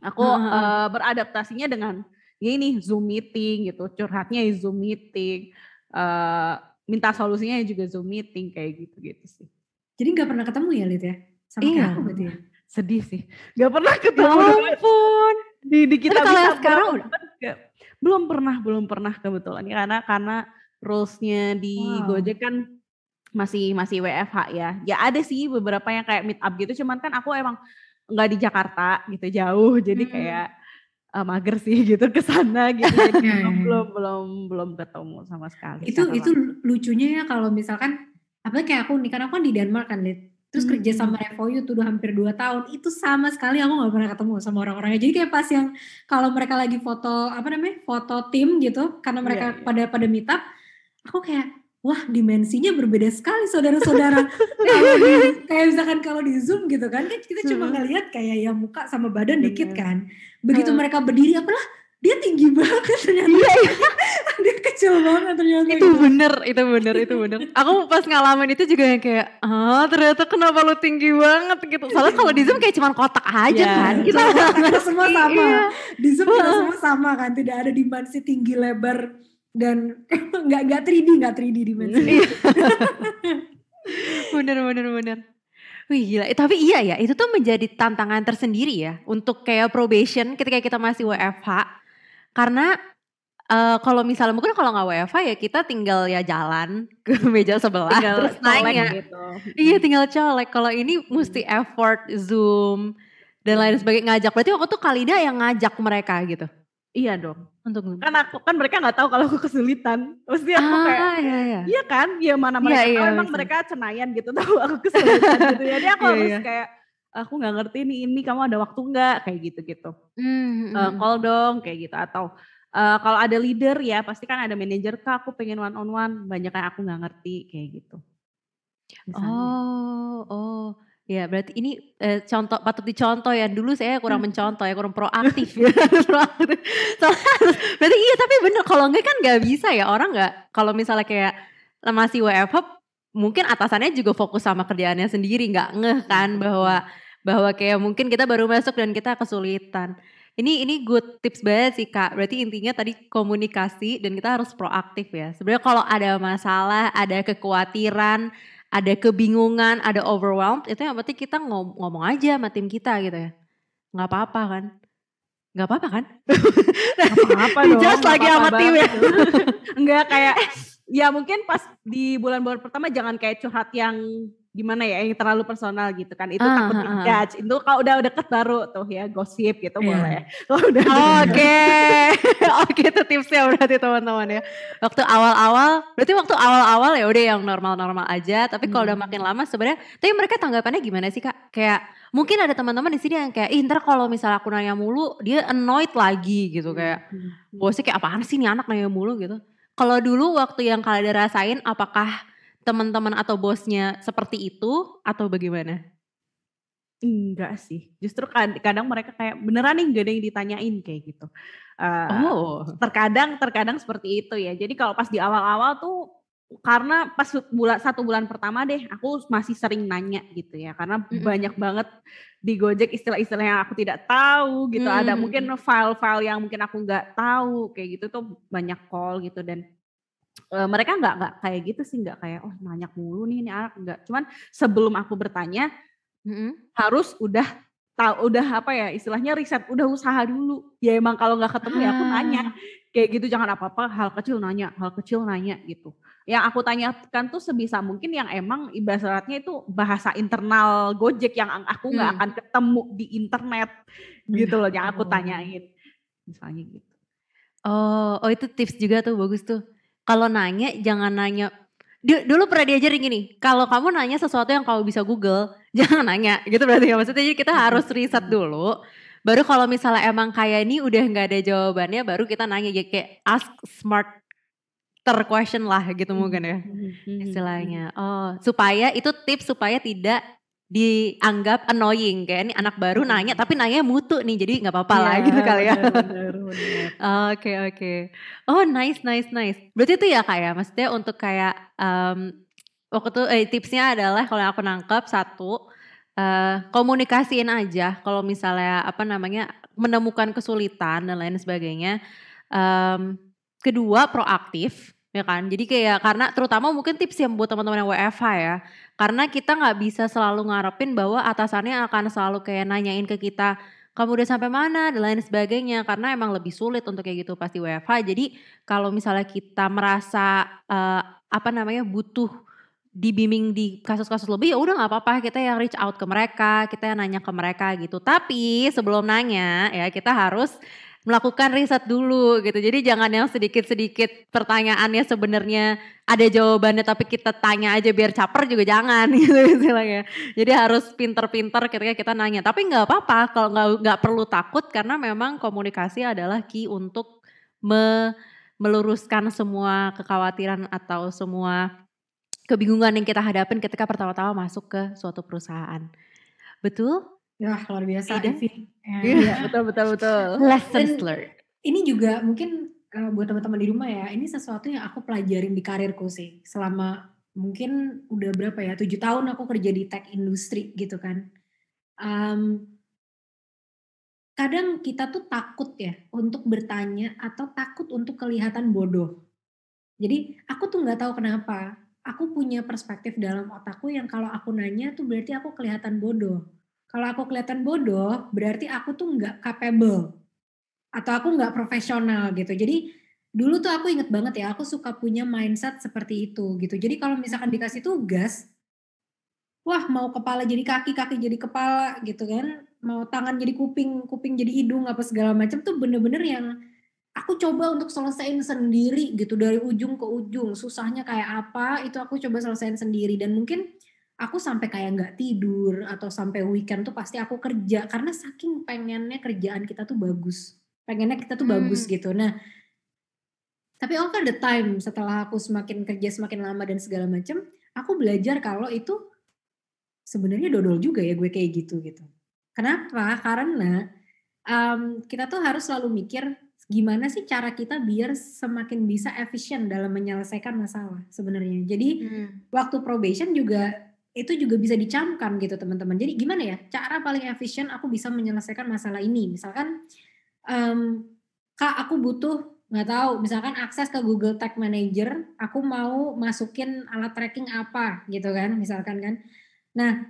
Speaker 2: Aku uh, -huh. uh, beradaptasinya dengan ya ini Zoom meeting gitu, curhatnya Zoom meeting, uh, minta solusinya juga Zoom meeting kayak gitu-gitu sih.
Speaker 1: Jadi nggak pernah ketemu ya Lid ya? Sama iya. kayak aku berarti ya?
Speaker 2: Sedih sih. Gak pernah ketemu.
Speaker 4: Ya ampun
Speaker 2: di, di kita kalau bisa sekarang udah belum pernah belum pernah kebetulan ya karena karena rulesnya di wow. Gojek kan masih masih WFH ya. Ya ada sih beberapa yang kayak meet up gitu, cuman kan aku emang nggak di Jakarta gitu jauh, jadi hmm. kayak uh, mager sih *laughs* gitu ke sana gitu. Jadi *laughs* belum, iya. belum belum belum ketemu sama sekali.
Speaker 1: Itu itu lucunya ya kalau misalkan apalagi kayak aku nih karena aku kan di Denmark kan, Lid. Terus hmm. kerja sama Revoyu tuh udah hampir 2 tahun. Itu sama sekali aku gak pernah ketemu sama orang-orangnya. Jadi kayak pas yang kalau mereka lagi foto apa namanya? foto tim gitu karena mereka yeah, yeah. pada pada meet up, aku kayak wah dimensinya berbeda sekali saudara-saudara. *laughs* kayak misalkan kalau di Zoom gitu kan, kan kita cuma ngelihat kayak ya muka sama badan dikit kan. Begitu mereka berdiri apalah dia tinggi banget ternyata. Iya, iya. *laughs* dia kecil banget ternyata.
Speaker 4: Itu gitu. bener, itu bener, itu bener. Aku pas ngalamin itu juga yang kayak, ah ternyata kenapa lu tinggi banget gitu. Soalnya kalau di Zoom kayak cuma kotak aja yeah. kan.
Speaker 1: Kita, kita semua *laughs* sama. Iya. Di Zoom kita semua sama kan, tidak ada dimensi tinggi lebar dan *laughs* nggak nggak 3D nggak 3D dimensi. Iya.
Speaker 4: bener bener bener. Wih gila, eh, tapi iya ya, itu tuh menjadi tantangan tersendiri ya untuk kayak probation ketika kita masih WFH karena uh, kalau misalnya mungkin kalau nggak WFH ya kita tinggal ya jalan ke *laughs* meja sebelah tinggal terus nanya. Gitu. Iya tinggal colek. Kalau ini mesti effort Zoom dan lain sebagainya ngajak. Berarti waktu itu Kalida yang ngajak mereka gitu.
Speaker 2: Iya dong. Untuk kan aku kan mereka nggak tahu kalau aku kesulitan. Pasti aku ah, kayak iya, iya. iya kan? Ya mana iya, mereka iya, tahu iya, emang mereka cenayan gitu *laughs* tahu aku kesulitan gitu. Jadi aku iya, harus iya. kayak aku nggak ngerti nih ini kamu ada waktu nggak kayak gitu gitu mm, uh, call dong kayak gitu atau uh, kalau ada leader ya pasti kan ada manajer kak aku pengen one on one banyak yang aku nggak ngerti kayak gitu
Speaker 4: misalnya. oh oh Ya, berarti ini eh, contoh patut dicontoh ya. Dulu saya kurang hmm. mencontoh ya, kurang proaktif *laughs* ya. berarti iya, tapi bener kalau enggak kan nggak bisa ya orang nggak. Kalau misalnya kayak masih WFH, mungkin atasannya juga fokus sama kerjaannya sendiri, nggak ngeh kan bahwa bahwa kayak mungkin kita baru masuk dan kita kesulitan. Ini ini good tips banget sih kak. Berarti intinya tadi komunikasi dan kita harus proaktif ya. Sebenarnya kalau ada masalah, ada kekhawatiran, ada kebingungan, ada overwhelmed, itu yang penting kita ngom ngomong aja sama tim kita gitu ya. Nggak apa-apa kan? Nggak apa-apa kan?
Speaker 2: Nggak apa-apa *laughs* dong. Just lagi sama tim ya. Enggak *laughs* kayak, ya mungkin pas di bulan-bulan pertama jangan kayak curhat yang gimana ya yang terlalu personal gitu kan. Itu ah, takut ah, dijudge itu kalau udah deket baru tuh ya gosip gitu yeah. boleh.
Speaker 4: Oke. *laughs* oke itu tipsnya berarti teman-teman ya. Waktu awal-awal berarti waktu awal-awal ya udah yang normal-normal aja. Tapi kalau hmm. udah makin lama sebenarnya tapi mereka tanggapannya gimana sih kak? Kayak mungkin ada teman-teman di sini yang kayak ih ntar kalau misalnya aku nanya mulu dia annoyed lagi gitu kayak. Hmm. bosnya kayak apaan sih nih anak nanya mulu gitu kalau dulu waktu yang kalian rasain apakah teman-teman atau bosnya seperti itu atau bagaimana?
Speaker 2: Enggak sih, justru kadang mereka kayak beneran nih gak ada yang ditanyain kayak gitu. Uh, oh, terkadang terkadang seperti itu ya. Jadi kalau pas di awal-awal tuh karena pas bulan satu bulan pertama deh aku masih sering nanya gitu ya karena mm -hmm. banyak banget di Gojek istilah-istilah yang aku tidak tahu gitu mm -hmm. ada mungkin file-file yang mungkin aku nggak tahu kayak gitu tuh banyak call gitu dan uh, mereka nggak nggak kayak gitu sih nggak kayak oh nanya mulu nih ini anak nggak cuman sebelum aku bertanya mm-hmm. harus udah tahu udah apa ya istilahnya riset udah usaha dulu ya emang kalau nggak ketemu ah. ya aku nanya ah. Kayak gitu jangan apa apa hal kecil nanya hal kecil nanya gitu. Yang aku tanyakan tuh sebisa mungkin yang emang ibaratnya itu bahasa internal Gojek yang aku nggak hmm. akan ketemu di internet gitu loh yang aku tanyain. Misalnya gitu.
Speaker 4: Oh oh itu tips juga tuh bagus tuh. Kalau nanya jangan nanya. Dulu pernah diajarin gini, kalau kamu nanya sesuatu yang kamu bisa Google, *laughs* jangan nanya gitu berarti ya. Maksudnya jadi kita harus riset dulu. Baru kalau misalnya emang kayak ini udah nggak ada jawabannya, baru kita nanya ya kayak ask smart ter question lah gitu mungkin ya istilahnya. Oh, supaya itu tips supaya tidak dianggap annoying kayak ini anak baru nanya tapi nanya mutu nih jadi nggak apa-apa yeah, lah gitu kali ya. *laughs* Oke oke. Oh nice nice nice. Berarti itu ya kak ya maksudnya untuk kayak um, waktu itu eh, tipsnya adalah kalau aku nangkep satu uh, komunikasiin aja kalau misalnya apa namanya menemukan kesulitan dan lain sebagainya. Um, kedua proaktif ya kan? Jadi kayak karena terutama mungkin tips yang buat teman-teman yang WFH ya karena kita nggak bisa selalu ngarepin bahwa atasannya akan selalu kayak nanyain ke kita kamu udah sampai mana? dan lain sebagainya karena emang lebih sulit untuk kayak gitu pasti WFH jadi kalau misalnya kita merasa uh, apa namanya butuh dibimbing di kasus-kasus lebih ya udah nggak apa-apa kita yang reach out ke mereka kita yang nanya ke mereka gitu tapi sebelum nanya ya kita harus melakukan riset dulu gitu. Jadi jangan yang sedikit-sedikit pertanyaannya sebenarnya ada jawabannya tapi kita tanya aja biar caper juga jangan *laughs* gitu istilahnya. Jadi harus pinter-pinter ketika kita nanya. Tapi nggak apa-apa kalau nggak nggak perlu takut karena memang komunikasi adalah key untuk me, meluruskan semua kekhawatiran atau semua kebingungan yang kita hadapin ketika pertama-tama masuk ke suatu perusahaan. Betul?
Speaker 1: Ya luar biasa
Speaker 2: Iya, iya betul betul betul.
Speaker 1: Lessons learned. Ini juga mungkin uh, buat teman-teman di rumah ya, ini sesuatu yang aku pelajarin di karirku sih. Selama mungkin udah berapa ya, tujuh tahun aku kerja di tech industry gitu kan. Um, kadang kita tuh takut ya untuk bertanya atau takut untuk kelihatan bodoh. Jadi aku tuh nggak tahu kenapa. Aku punya perspektif dalam otakku yang kalau aku nanya tuh berarti aku kelihatan bodoh kalau aku kelihatan bodoh, berarti aku tuh nggak capable atau aku nggak profesional gitu. Jadi dulu tuh aku inget banget ya, aku suka punya mindset seperti itu gitu. Jadi kalau misalkan dikasih tugas, wah mau kepala jadi kaki, kaki jadi kepala gitu kan, mau tangan jadi kuping, kuping jadi hidung apa segala macam tuh bener-bener yang aku coba untuk selesaiin sendiri gitu dari ujung ke ujung. Susahnya kayak apa itu aku coba selesaiin sendiri. Dan mungkin aku sampai kayak nggak tidur atau sampai weekend tuh pasti aku kerja. Karena saking pengennya kerjaan kita tuh bagus. Pengennya kita tuh hmm. bagus gitu. Nah tapi over the time setelah aku semakin kerja semakin lama dan segala macam aku belajar kalau itu sebenarnya dodol juga ya gue kayak gitu gitu. Kenapa? Karena um, kita tuh harus selalu mikir gimana sih cara kita biar semakin bisa efisien dalam menyelesaikan masalah sebenarnya jadi hmm. waktu probation juga itu juga bisa dicamkan gitu teman-teman. Jadi gimana ya cara paling efisien aku bisa menyelesaikan masalah ini? Misalkan um, kak aku butuh nggak tahu misalkan akses ke Google Tag Manager aku mau masukin alat tracking apa gitu kan misalkan kan nah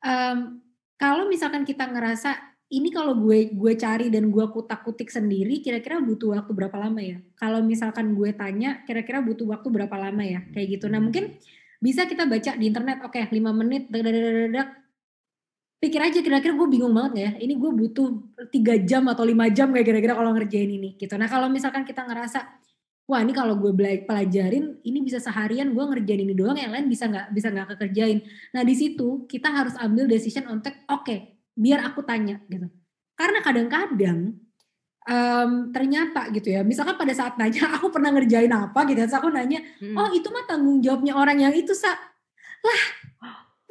Speaker 1: um, kalau misalkan kita ngerasa ini kalau gue gue cari dan gue kutak kutik sendiri kira-kira butuh waktu berapa lama ya? Kalau misalkan gue tanya kira-kira butuh waktu berapa lama ya? Kayak gitu. Nah mungkin bisa kita baca di internet. Oke okay, 5 menit dadak pikir aja kira-kira gue bingung banget ya? Ini gue butuh tiga jam atau lima jam kayak kira-kira kalau ngerjain ini gitu. Nah kalau misalkan kita ngerasa wah ini kalau gue pelajarin ini bisa seharian gue ngerjain ini doang yang lain bisa nggak bisa nggak kekerjain. Nah di situ kita harus ambil decision untuk oke okay, biar aku tanya gitu. Karena kadang-kadang um, ternyata gitu ya misalkan pada saat nanya *laughs* aku pernah ngerjain apa gitu terus aku nanya hmm. oh itu mah tanggung jawabnya orang yang itu sa. Lah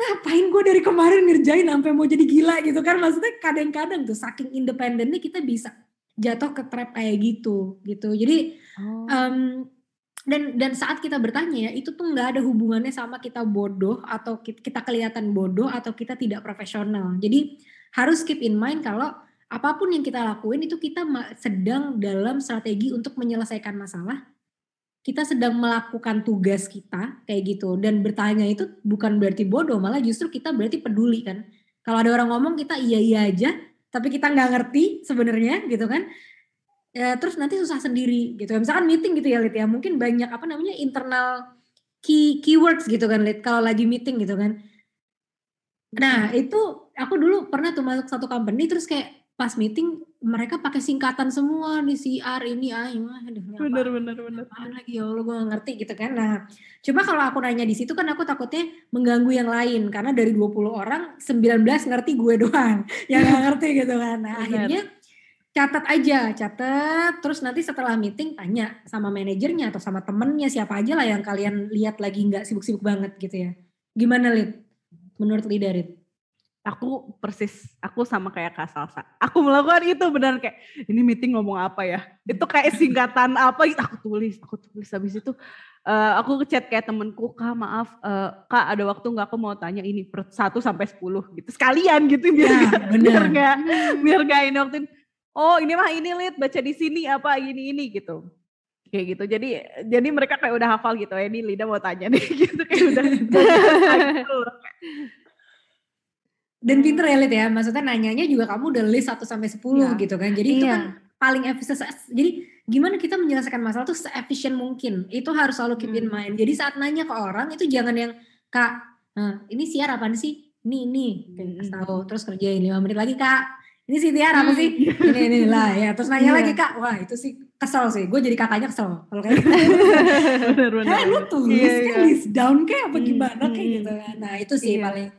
Speaker 1: ngapain gue dari kemarin ngerjain sampai mau jadi gila gitu kan? Maksudnya kadang-kadang tuh saking independennya kita bisa jatuh ke trap kayak gitu gitu. Jadi oh. um, dan dan saat kita bertanya ya itu tuh nggak ada hubungannya sama kita bodoh atau kita kelihatan bodoh atau kita tidak profesional. Jadi harus keep in mind kalau apa pun yang kita lakuin itu kita sedang dalam strategi untuk menyelesaikan masalah. Kita sedang melakukan tugas kita kayak gitu. Dan bertanya itu bukan berarti bodoh malah justru kita berarti peduli kan. Kalau ada orang ngomong kita iya iya aja tapi kita nggak ngerti sebenarnya gitu kan. Ya, terus nanti susah sendiri gitu. Misalkan meeting gitu ya Lid ya. Mungkin banyak apa namanya internal key keywords gitu kan Lid kalau lagi meeting gitu kan nah itu aku dulu pernah tuh masuk satu company terus kayak pas meeting mereka pakai singkatan semua di CR ini ah aduh
Speaker 2: bener bener bener.
Speaker 1: lagi ya Allah gue gak ngerti gitu kan. Nah coba kalau aku nanya di situ kan aku takutnya mengganggu yang lain karena dari 20 orang 19 ngerti gue *laughs* doang yang gak ngerti gitu kan. Nah bener. akhirnya catat aja catat terus nanti setelah meeting tanya sama manajernya atau sama temennya siapa aja lah yang kalian lihat lagi nggak sibuk-sibuk banget gitu ya. Gimana Lid menurut Lidarit
Speaker 2: aku persis aku sama kayak Kak Salsa. Aku melakukan itu benar kayak ini meeting ngomong apa ya? Itu kayak singkatan apa aku tulis, aku tulis habis itu uh, aku ngechat kayak temenku, "Kak, maaf, uh, Kak ada waktu nggak aku mau tanya ini per 1 sampai 10 gitu. Sekalian gitu biar ya, gak, biar nggak biar nggak ini waktu Oh, ini mah ini lihat baca di sini apa ini ini gitu kayak gitu jadi jadi mereka kayak udah hafal gitu ya ini Lida mau tanya nih *laughs* gitu kayak udah *laughs*
Speaker 1: dan hmm. pinter ya Lid ya, maksudnya nanyanya juga kamu udah list 1 sampai 10 ya. gitu kan. Jadi iya. itu kan paling efisien. Jadi gimana kita menyelesaikan masalah tuh seefisien mungkin. Itu harus selalu keep in hmm. mind. Jadi saat nanya ke orang itu jangan yang Kak, nah, ini siar apa sih? Nih, nih, hmm. tahu terus kerjain 5 menit lagi Kak. Ini sih tiar apa sih? Hmm. Ini, ini lah ya. Terus nanya yeah. lagi Kak, wah itu sih kesel sih. Gue jadi kakaknya kesel kalau kayak *laughs* gitu. Hei, lu tulis yeah, kan yeah. list down kayak apa gimana kayak gitu kan. Nah itu sih yeah. paling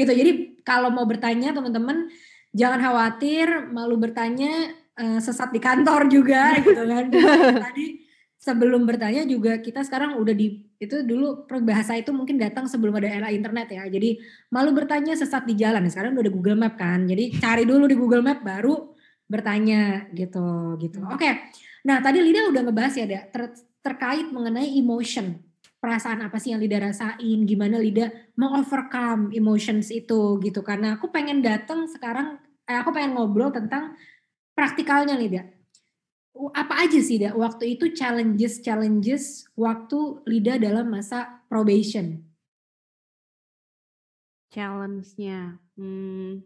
Speaker 1: gitu jadi kalau mau bertanya teman-teman jangan khawatir malu bertanya uh, sesat di kantor juga gitu kan tadi sebelum bertanya juga kita sekarang udah di itu dulu berbahasa itu mungkin datang sebelum ada era internet ya. Jadi malu bertanya sesat di jalan. Sekarang udah ada Google Map kan. Jadi cari dulu di Google Map baru bertanya gitu gitu. Oke. Okay. nah tadi Lida udah ngebahas ya ada ter, terkait mengenai emotion. Perasaan apa sih yang Lida rasain, gimana Lida mengovercome emotions itu gitu. Karena aku pengen datang sekarang, eh, aku pengen ngobrol tentang praktikalnya Lida. Apa aja sih Lida waktu itu challenges-challenges waktu Lida dalam masa probation?
Speaker 2: Challenge-nya, hmm,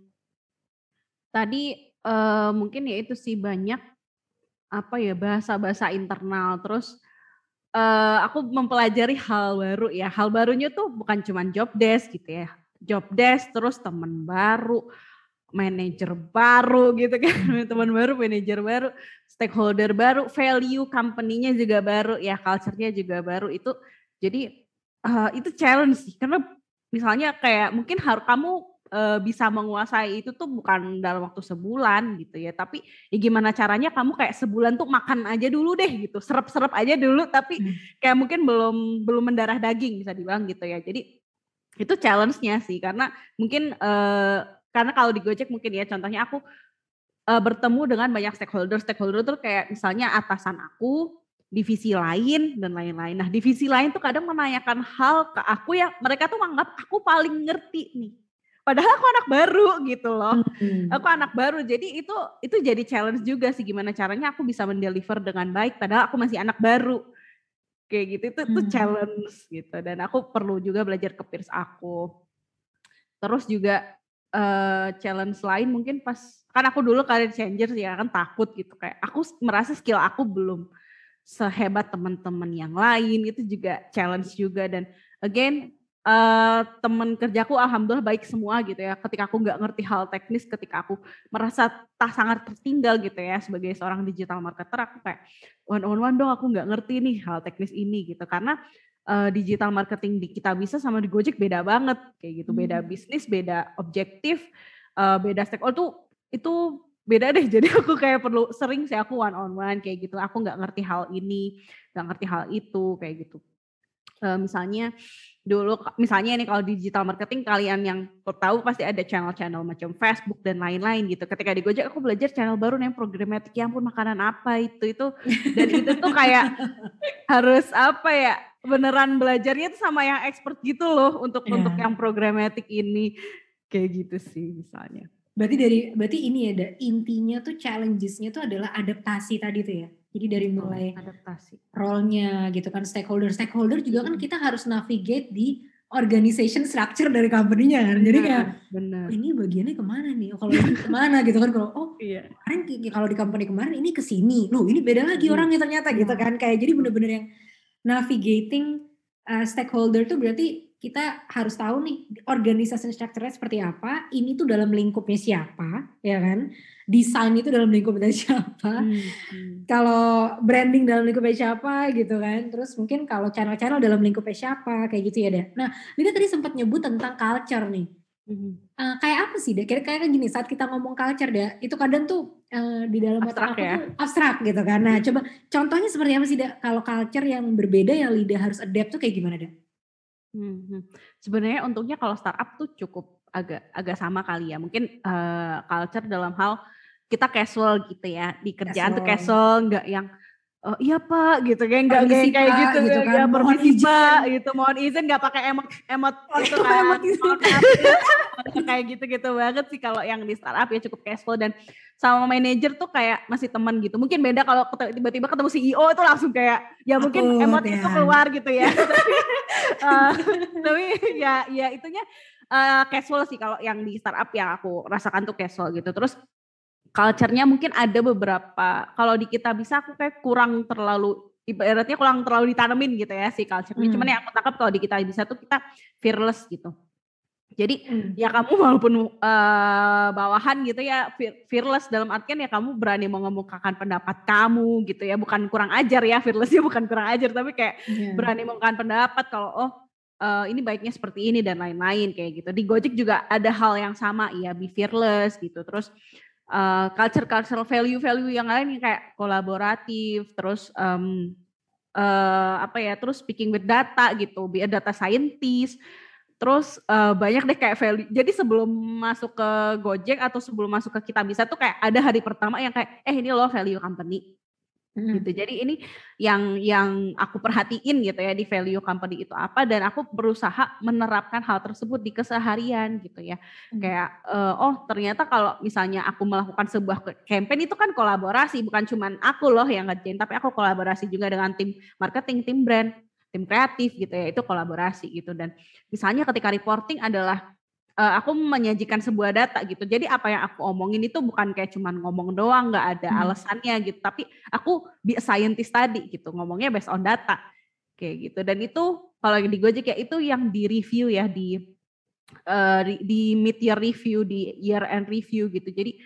Speaker 2: tadi uh, mungkin ya itu sih banyak apa ya bahasa-bahasa internal terus uh, aku mempelajari hal baru ya. Hal barunya tuh bukan cuma job desk gitu ya. Job desk terus teman baru, manajer baru gitu kan. *laughs* teman baru, manajer baru, stakeholder baru, value company-nya juga baru ya, culture-nya juga baru. Itu jadi uh, itu challenge sih karena misalnya kayak mungkin harus kamu uh, bisa menguasai itu tuh bukan dalam waktu sebulan gitu ya. Tapi ya gimana caranya kamu kayak sebulan tuh makan aja dulu deh gitu. Serap-serap aja dulu tapi hmm. kayak mungkin belum belum mendarah daging bisa dibilang gitu ya. Jadi itu challenge-nya sih karena mungkin uh, karena kalau di Gojek mungkin ya contohnya aku uh, bertemu dengan banyak stakeholder. Stakeholder tuh kayak misalnya atasan aku, divisi lain dan lain-lain. Nah, divisi lain tuh kadang menanyakan hal ke aku yang mereka tuh menganggap aku paling ngerti nih. Padahal aku anak baru gitu loh. Hmm. Aku anak baru. Jadi itu itu jadi challenge juga sih gimana caranya aku bisa mendeliver dengan baik padahal aku masih anak baru. Kayak gitu itu hmm. tuh challenge gitu dan aku perlu juga belajar ke peers aku. Terus juga uh, challenge lain mungkin pas kan aku dulu career changer ya kan takut gitu kayak aku merasa skill aku belum sehebat teman-teman yang lain itu juga challenge juga. Dan again uh, teman kerjaku alhamdulillah baik semua gitu ya ketika aku nggak ngerti hal teknis ketika aku merasa tak sangat tertinggal gitu ya sebagai seorang digital marketer aku kayak one on one dong aku nggak ngerti nih hal teknis ini gitu. Karena uh, digital marketing di kita bisa sama di Gojek beda banget. Kayak gitu beda hmm. bisnis beda objektif uh, beda stakeholder. Tuh itu beda deh. *laughs* Jadi aku kayak perlu sering sih aku one on one kayak gitu. Aku nggak ngerti hal ini nggak ngerti hal itu kayak gitu. Uh, misalnya dulu misalnya ini kalau digital marketing kalian yang tahu pasti ada channel-channel macam Facebook dan lain-lain gitu. Ketika di Gojek aku belajar channel baru nih programatik yang pun makanan apa itu itu. Dan itu tuh kayak *laughs* harus apa ya beneran belajarnya tuh sama yang expert gitu loh untuk yeah. untuk yang programatik ini kayak gitu sih misalnya.
Speaker 1: Berarti dari berarti ini ya, da, intinya tuh challenges-nya tuh adalah adaptasi tadi tuh ya. Jadi dari mulai adaptasi role-nya gitu kan stakeholder stakeholder juga kan kita harus navigate di organization structure dari company-nya kan. Jadi kayak benar. Oh, ini bagiannya ke mana nih? Oh, kalau ini ke mana gitu kan kalau oh iya. kemarin kalau di company kemarin ini ke sini. Loh, ini beda lagi hmm. orangnya ternyata gitu kan. Kayak jadi bener-bener yang navigating uh, stakeholder tuh berarti kita harus tahu nih organisasi strukturnya seperti apa, ini tuh dalam lingkupnya siapa, ya kan? Desain itu dalam lingkupnya *laughs* siapa, hmm, hmm. kalau branding dalam lingkupnya siapa gitu kan, terus mungkin kalau channel-channel dalam lingkupnya siapa, kayak gitu ya deh. Nah, Lida tadi sempat nyebut tentang culture nih. Hmm. Uh, kayak apa sih deh? Kayak kayak gini saat kita ngomong culture deh, itu kadang tuh uh, di dalam
Speaker 2: abstrak ya? tuh
Speaker 1: abstrak gitu kan. Nah, hmm. coba contohnya seperti apa sih? Kalau culture yang berbeda yang Lida harus adapt tuh kayak gimana deh?
Speaker 2: Hmm, hmm. Sebenarnya untungnya kalau startup tuh cukup agak agak sama kali ya. Mungkin uh, culture dalam hal kita casual gitu ya di kerjaan casual. tuh casual nggak yang oh iya pak gitu kayak nggak kayak kayak gitu, gitu kan. ya permisi pak gitu mohon izin nggak pakai emot emot oh, gitu kan emot kayak gitu gitu banget sih kalau yang di startup ya cukup casual dan sama manajer tuh kayak masih teman gitu mungkin beda kalau tiba-tiba ketemu CEO itu langsung kayak ya mungkin Aku, emot ya. itu keluar gitu ya *laughs* tapi, uh, tapi ya ya itunya uh, casual sih kalau yang di startup yang aku rasakan tuh casual gitu terus culture-nya mungkin ada beberapa kalau di kita bisa aku kayak kurang terlalu ibaratnya kurang terlalu ditanemin gitu ya si culture-nya. Hmm. Cuman yang aku tangkap kalau di kita bisa tuh kita fearless gitu. Jadi hmm. ya kamu walaupun uh, bawahan gitu ya fearless dalam artian ya kamu berani mengemukakan pendapat kamu gitu ya bukan kurang ajar ya fearlessnya bukan kurang ajar tapi kayak yeah. berani mengemukakan pendapat kalau oh uh, ini baiknya seperti ini dan lain-lain kayak gitu. Di Gojek juga ada hal yang sama ya be fearless gitu. Terus uh, culture cultural value value yang lain kayak kolaboratif terus um, uh, apa ya terus speaking with data gitu be a data scientist terus uh, banyak deh kayak value jadi sebelum masuk ke Gojek atau sebelum masuk ke kita bisa tuh kayak ada hari pertama yang kayak eh ini loh value company Hmm. gitu. Jadi ini yang yang aku perhatiin gitu ya di value company itu apa dan aku berusaha menerapkan hal tersebut di keseharian gitu ya. Hmm. Kayak uh, oh ternyata kalau misalnya aku melakukan sebuah campaign itu kan kolaborasi bukan cuma aku loh yang ngerjain tapi aku kolaborasi juga dengan tim marketing, tim brand, tim kreatif gitu ya. Itu kolaborasi gitu dan misalnya ketika reporting adalah uh, aku menyajikan sebuah data gitu. Jadi apa yang aku omongin itu bukan kayak cuman ngomong doang, nggak ada hmm. alasannya gitu. Tapi aku be scientist tadi gitu, ngomongnya based on data kayak gitu. Dan itu kalau di Gojek ya itu yang di review ya di uh, di mid year review, di year end review gitu. Jadi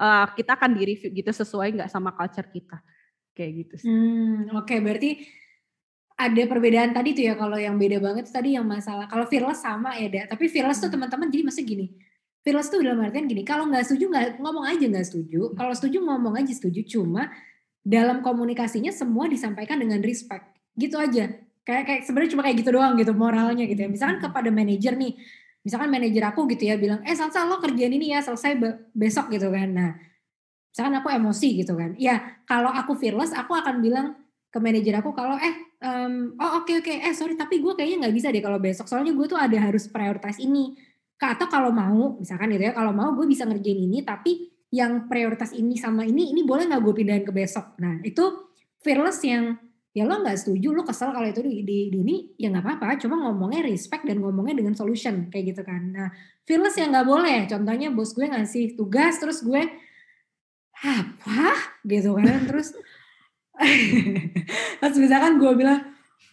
Speaker 2: uh, kita akan di review gitu sesuai nggak sama culture kita kayak gitu
Speaker 1: sih. Hmm, Oke, okay. berarti ada perbedaan tadi tuh ya kalau yang beda banget tadi yang masalah kalau fearless sama ya da tapi fearless hmm. tuh teman-teman jadi masih gini fearless tuh dalam artian gini, kalau nggak setuju nggak ngomong aja nggak setuju, kalau setuju ngomong aja setuju, cuma dalam komunikasinya semua disampaikan dengan respect, gitu aja. Kayak kayak sebenarnya cuma kayak gitu doang gitu moralnya gitu ya. Misalkan kepada manajer nih, misalkan manajer aku gitu ya bilang, eh Salsa lo kerjaan ini ya selesai besok gitu kan. Nah, misalkan aku emosi gitu kan. Ya kalau aku fearless, aku akan bilang ke manajer aku kalau eh um, oh oke okay, oke. Okay. eh sorry tapi gue kayaknya nggak bisa deh kalau besok. Soalnya gue tuh ada harus prioritas ini. Atau kalau mau misalkan gitu ya kalau mau gue bisa ngerjain ini tapi yang prioritas ini sama ini ini boleh nggak gue pindahin ke besok? Nah itu fearless yang ya lo nggak setuju lo kesel kalau itu di, di, di ya nggak apa-apa. Cuma ngomongnya respect dan ngomongnya dengan solution kayak gitu kan. Nah fearless yang nggak boleh. Contohnya bos gue ngasih tugas terus gue apa gitu kan. Terus *laughs* terus misalkan gue bilang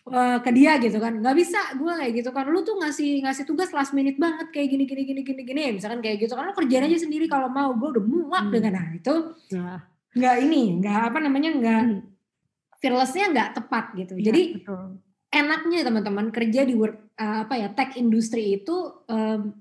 Speaker 1: uh, ke dia gitu kan nggak bisa gue kayak gitu kan lu tuh ngasih ngasih tugas last minute banget kayak gini gini gini gini gini misalkan kayak gitu kan lu kerjain aja sendiri kalau mau gue udah muak hmm. dengan nah itu nah. nggak ini nggak apa namanya nggak hmm. fearlessnya nggak tepat gitu ya, jadi betul. enaknya teman-teman kerja di work uh, apa ya tech industry itu um,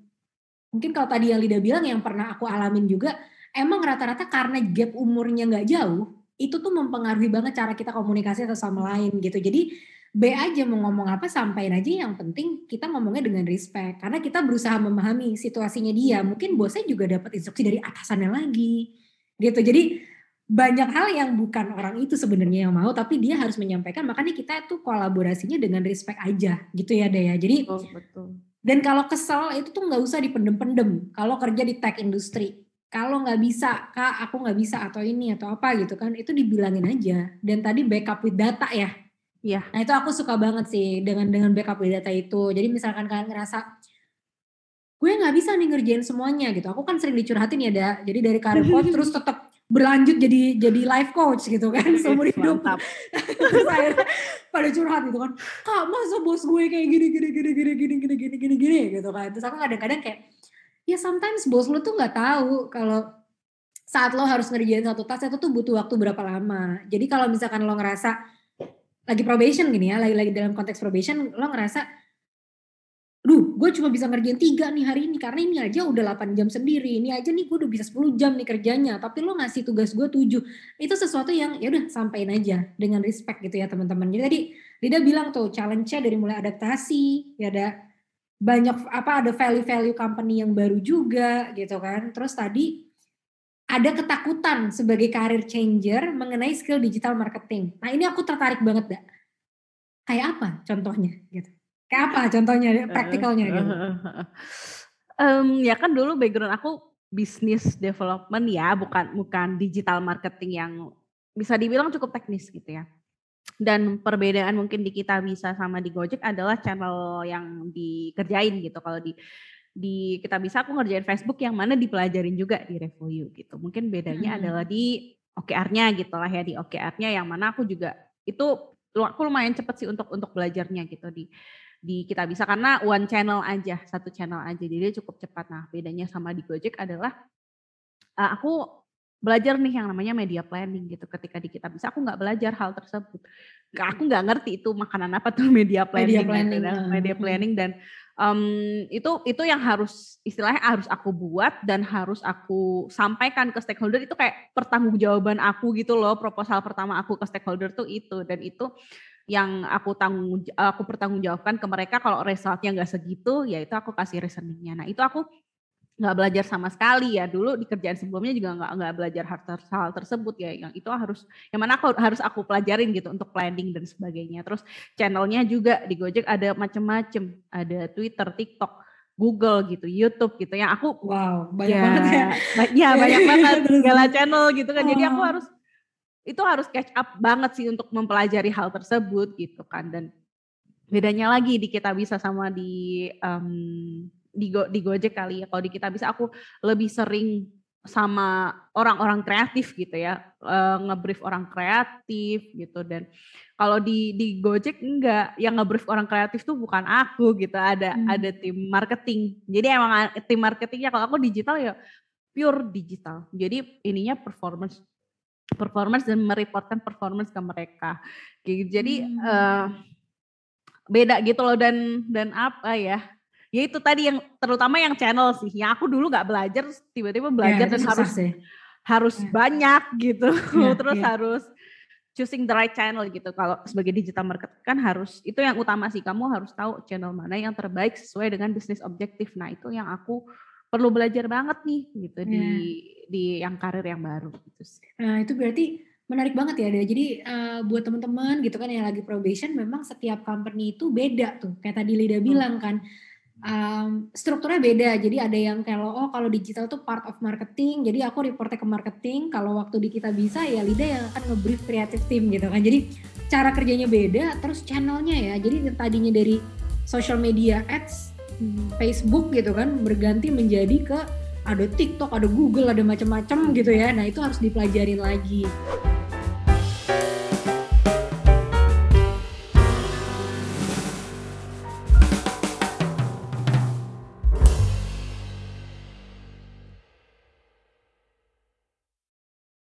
Speaker 1: mungkin kalau tadi yang Lida bilang yang pernah aku alamin juga emang rata-rata karena gap umurnya nggak jauh itu tuh mempengaruhi banget cara kita komunikasi atau sama lain gitu. Jadi B aja mau ngomong apa sampaikan aja. Yang penting kita ngomongnya dengan respect. Karena kita berusaha memahami situasinya dia. Mungkin bosnya juga dapat instruksi dari atasannya lagi gitu. Jadi banyak hal yang bukan orang itu sebenarnya yang mau tapi dia harus menyampaikan. Makanya kita tuh kolaborasinya dengan respect aja gitu ya Dea. Jadi oh, betul. dan kalau kesel itu tuh nggak usah dipendem-pendem. Kalau kerja di tech industry kalau nggak bisa kak aku nggak bisa atau ini atau apa gitu kan itu dibilangin aja dan tadi backup with data ya Iya. Nah itu aku suka banget sih dengan dengan backup data itu. Jadi misalkan kalian ngerasa gue nggak bisa nih ngerjain semuanya gitu. Aku kan sering dicurhatin ya, da. Jadi dari karir coach *laughs* terus tetap berlanjut jadi jadi life coach gitu kan seumur hidup. saya *laughs* pada curhat gitu kan. Kak masa bos gue kayak gini gini gini gini gini gini gini gini gini gitu kan. Terus aku kadang-kadang kayak ya sometimes bos lo tuh nggak tahu kalau saat lo harus ngerjain satu task itu tuh butuh waktu berapa lama. Jadi kalau misalkan lo ngerasa lagi probation gini ya, lagi-lagi dalam konteks probation, lo ngerasa, duh gue cuma bisa ngerjain tiga nih hari ini, karena ini aja udah 8 jam sendiri, ini aja nih gue udah bisa 10 jam nih kerjanya, tapi lo ngasih tugas gue 7. Itu sesuatu yang ya udah sampaikan aja dengan respect gitu ya teman-teman. Jadi tadi Lida bilang tuh challenge-nya dari mulai adaptasi, ya ada banyak apa ada value-value company yang baru juga gitu kan. Terus tadi ada ketakutan sebagai karir changer mengenai skill digital marketing. Nah ini aku tertarik banget, dak. Kayak apa contohnya gitu? Kayak apa contohnya, praktikalnya gitu?
Speaker 2: Um, ya kan dulu background aku bisnis development ya, bukan bukan digital marketing yang bisa dibilang cukup teknis gitu ya. Dan perbedaan mungkin di kita bisa sama di Gojek adalah channel yang dikerjain gitu. Kalau di di kita bisa aku ngerjain Facebook yang mana dipelajarin juga di Revoyu gitu. Mungkin bedanya hmm. adalah di OKR-nya gitu lah ya di OKR-nya yang mana aku juga itu aku lumayan cepet sih untuk untuk belajarnya gitu di di kita bisa karena one channel aja satu channel aja jadi cukup cepat. Nah bedanya sama di Gojek adalah uh, aku belajar nih yang namanya media planning gitu. Ketika di kita bisa aku nggak belajar hal tersebut. Aku nggak ngerti itu makanan apa tuh *laughs* media planning, media planning, gitu, media planning dan um, itu itu yang harus istilahnya harus aku buat dan harus aku sampaikan ke stakeholder itu kayak pertanggungjawaban aku gitu loh proposal pertama aku ke stakeholder tuh itu dan itu yang aku tanggung aku pertanggungjawabkan ke mereka kalau resultnya nggak segitu ya itu aku kasih reasoningnya nah itu aku nggak belajar sama sekali ya. Dulu di kerjaan sebelumnya juga nggak nggak belajar hal, hal tersebut ya. Yang itu harus yang mana aku harus aku pelajarin gitu untuk planning dan sebagainya. Terus channelnya juga di Gojek ada macem-macem. Ada Twitter TikTok Google gitu YouTube gitu yang aku
Speaker 1: wow banyak ya, banget ya.
Speaker 2: ya banyak banget. segala channel gitu kan. Jadi aku oh. harus itu harus catch up banget sih untuk mempelajari hal tersebut gitu kan. Dan bedanya lagi di kita bisa sama di um, di Go, di Gojek kali ya. Kalau di kita bisa aku lebih sering sama orang-orang kreatif gitu ya, uh, ngebrief orang kreatif gitu dan kalau di di Gojek enggak, yang ngebrief orang kreatif tuh bukan aku gitu, ada hmm. ada tim marketing. Jadi emang tim marketingnya kalau aku digital ya pure digital. Jadi ininya performance performance dan mereportkan performance ke mereka. Gitu. Jadi hmm. uh, beda gitu loh dan dan apa ya? Ya itu tadi yang terutama yang channel sih. Yang aku dulu nggak belajar, tiba-tiba belajar
Speaker 1: Ya,
Speaker 2: dan
Speaker 1: itu susah
Speaker 2: harus
Speaker 1: sih.
Speaker 2: harus
Speaker 1: Ya.
Speaker 2: banyak gitu.
Speaker 1: Ya, *laughs*
Speaker 2: Terus
Speaker 1: ya.
Speaker 2: harus choosing the right channel gitu. Kalau sebagai digital marketer kan harus itu yang utama sih. Kamu harus tahu channel mana yang terbaik sesuai dengan bisnis objektif. Nah itu yang aku perlu belajar banget nih gitu di
Speaker 1: Ya.
Speaker 2: di yang karir yang baru gitu sih.
Speaker 1: Nah, itu berarti menarik banget ya, Dea. Jadi eh, buat teman-teman gitu kan yang lagi probation, memang setiap company itu beda tuh. Kayak tadi Lida bilang kan, em, strukturnya beda. Jadi ada yang kalau oh kalau digital tuh part of marketing, jadi aku reportnya ke marketing. Kalau waktu di kita bisa ya Lida yang akan nge-brief creative team gitu kan. Jadi cara kerjanya beda, terus channelnya ya. Jadi tadinya dari social media ads, Facebook gitu kan, berganti menjadi ke ada TikTok, ada Google, ada macam-macam gitu ya. Nah itu harus dipelajarin lagi.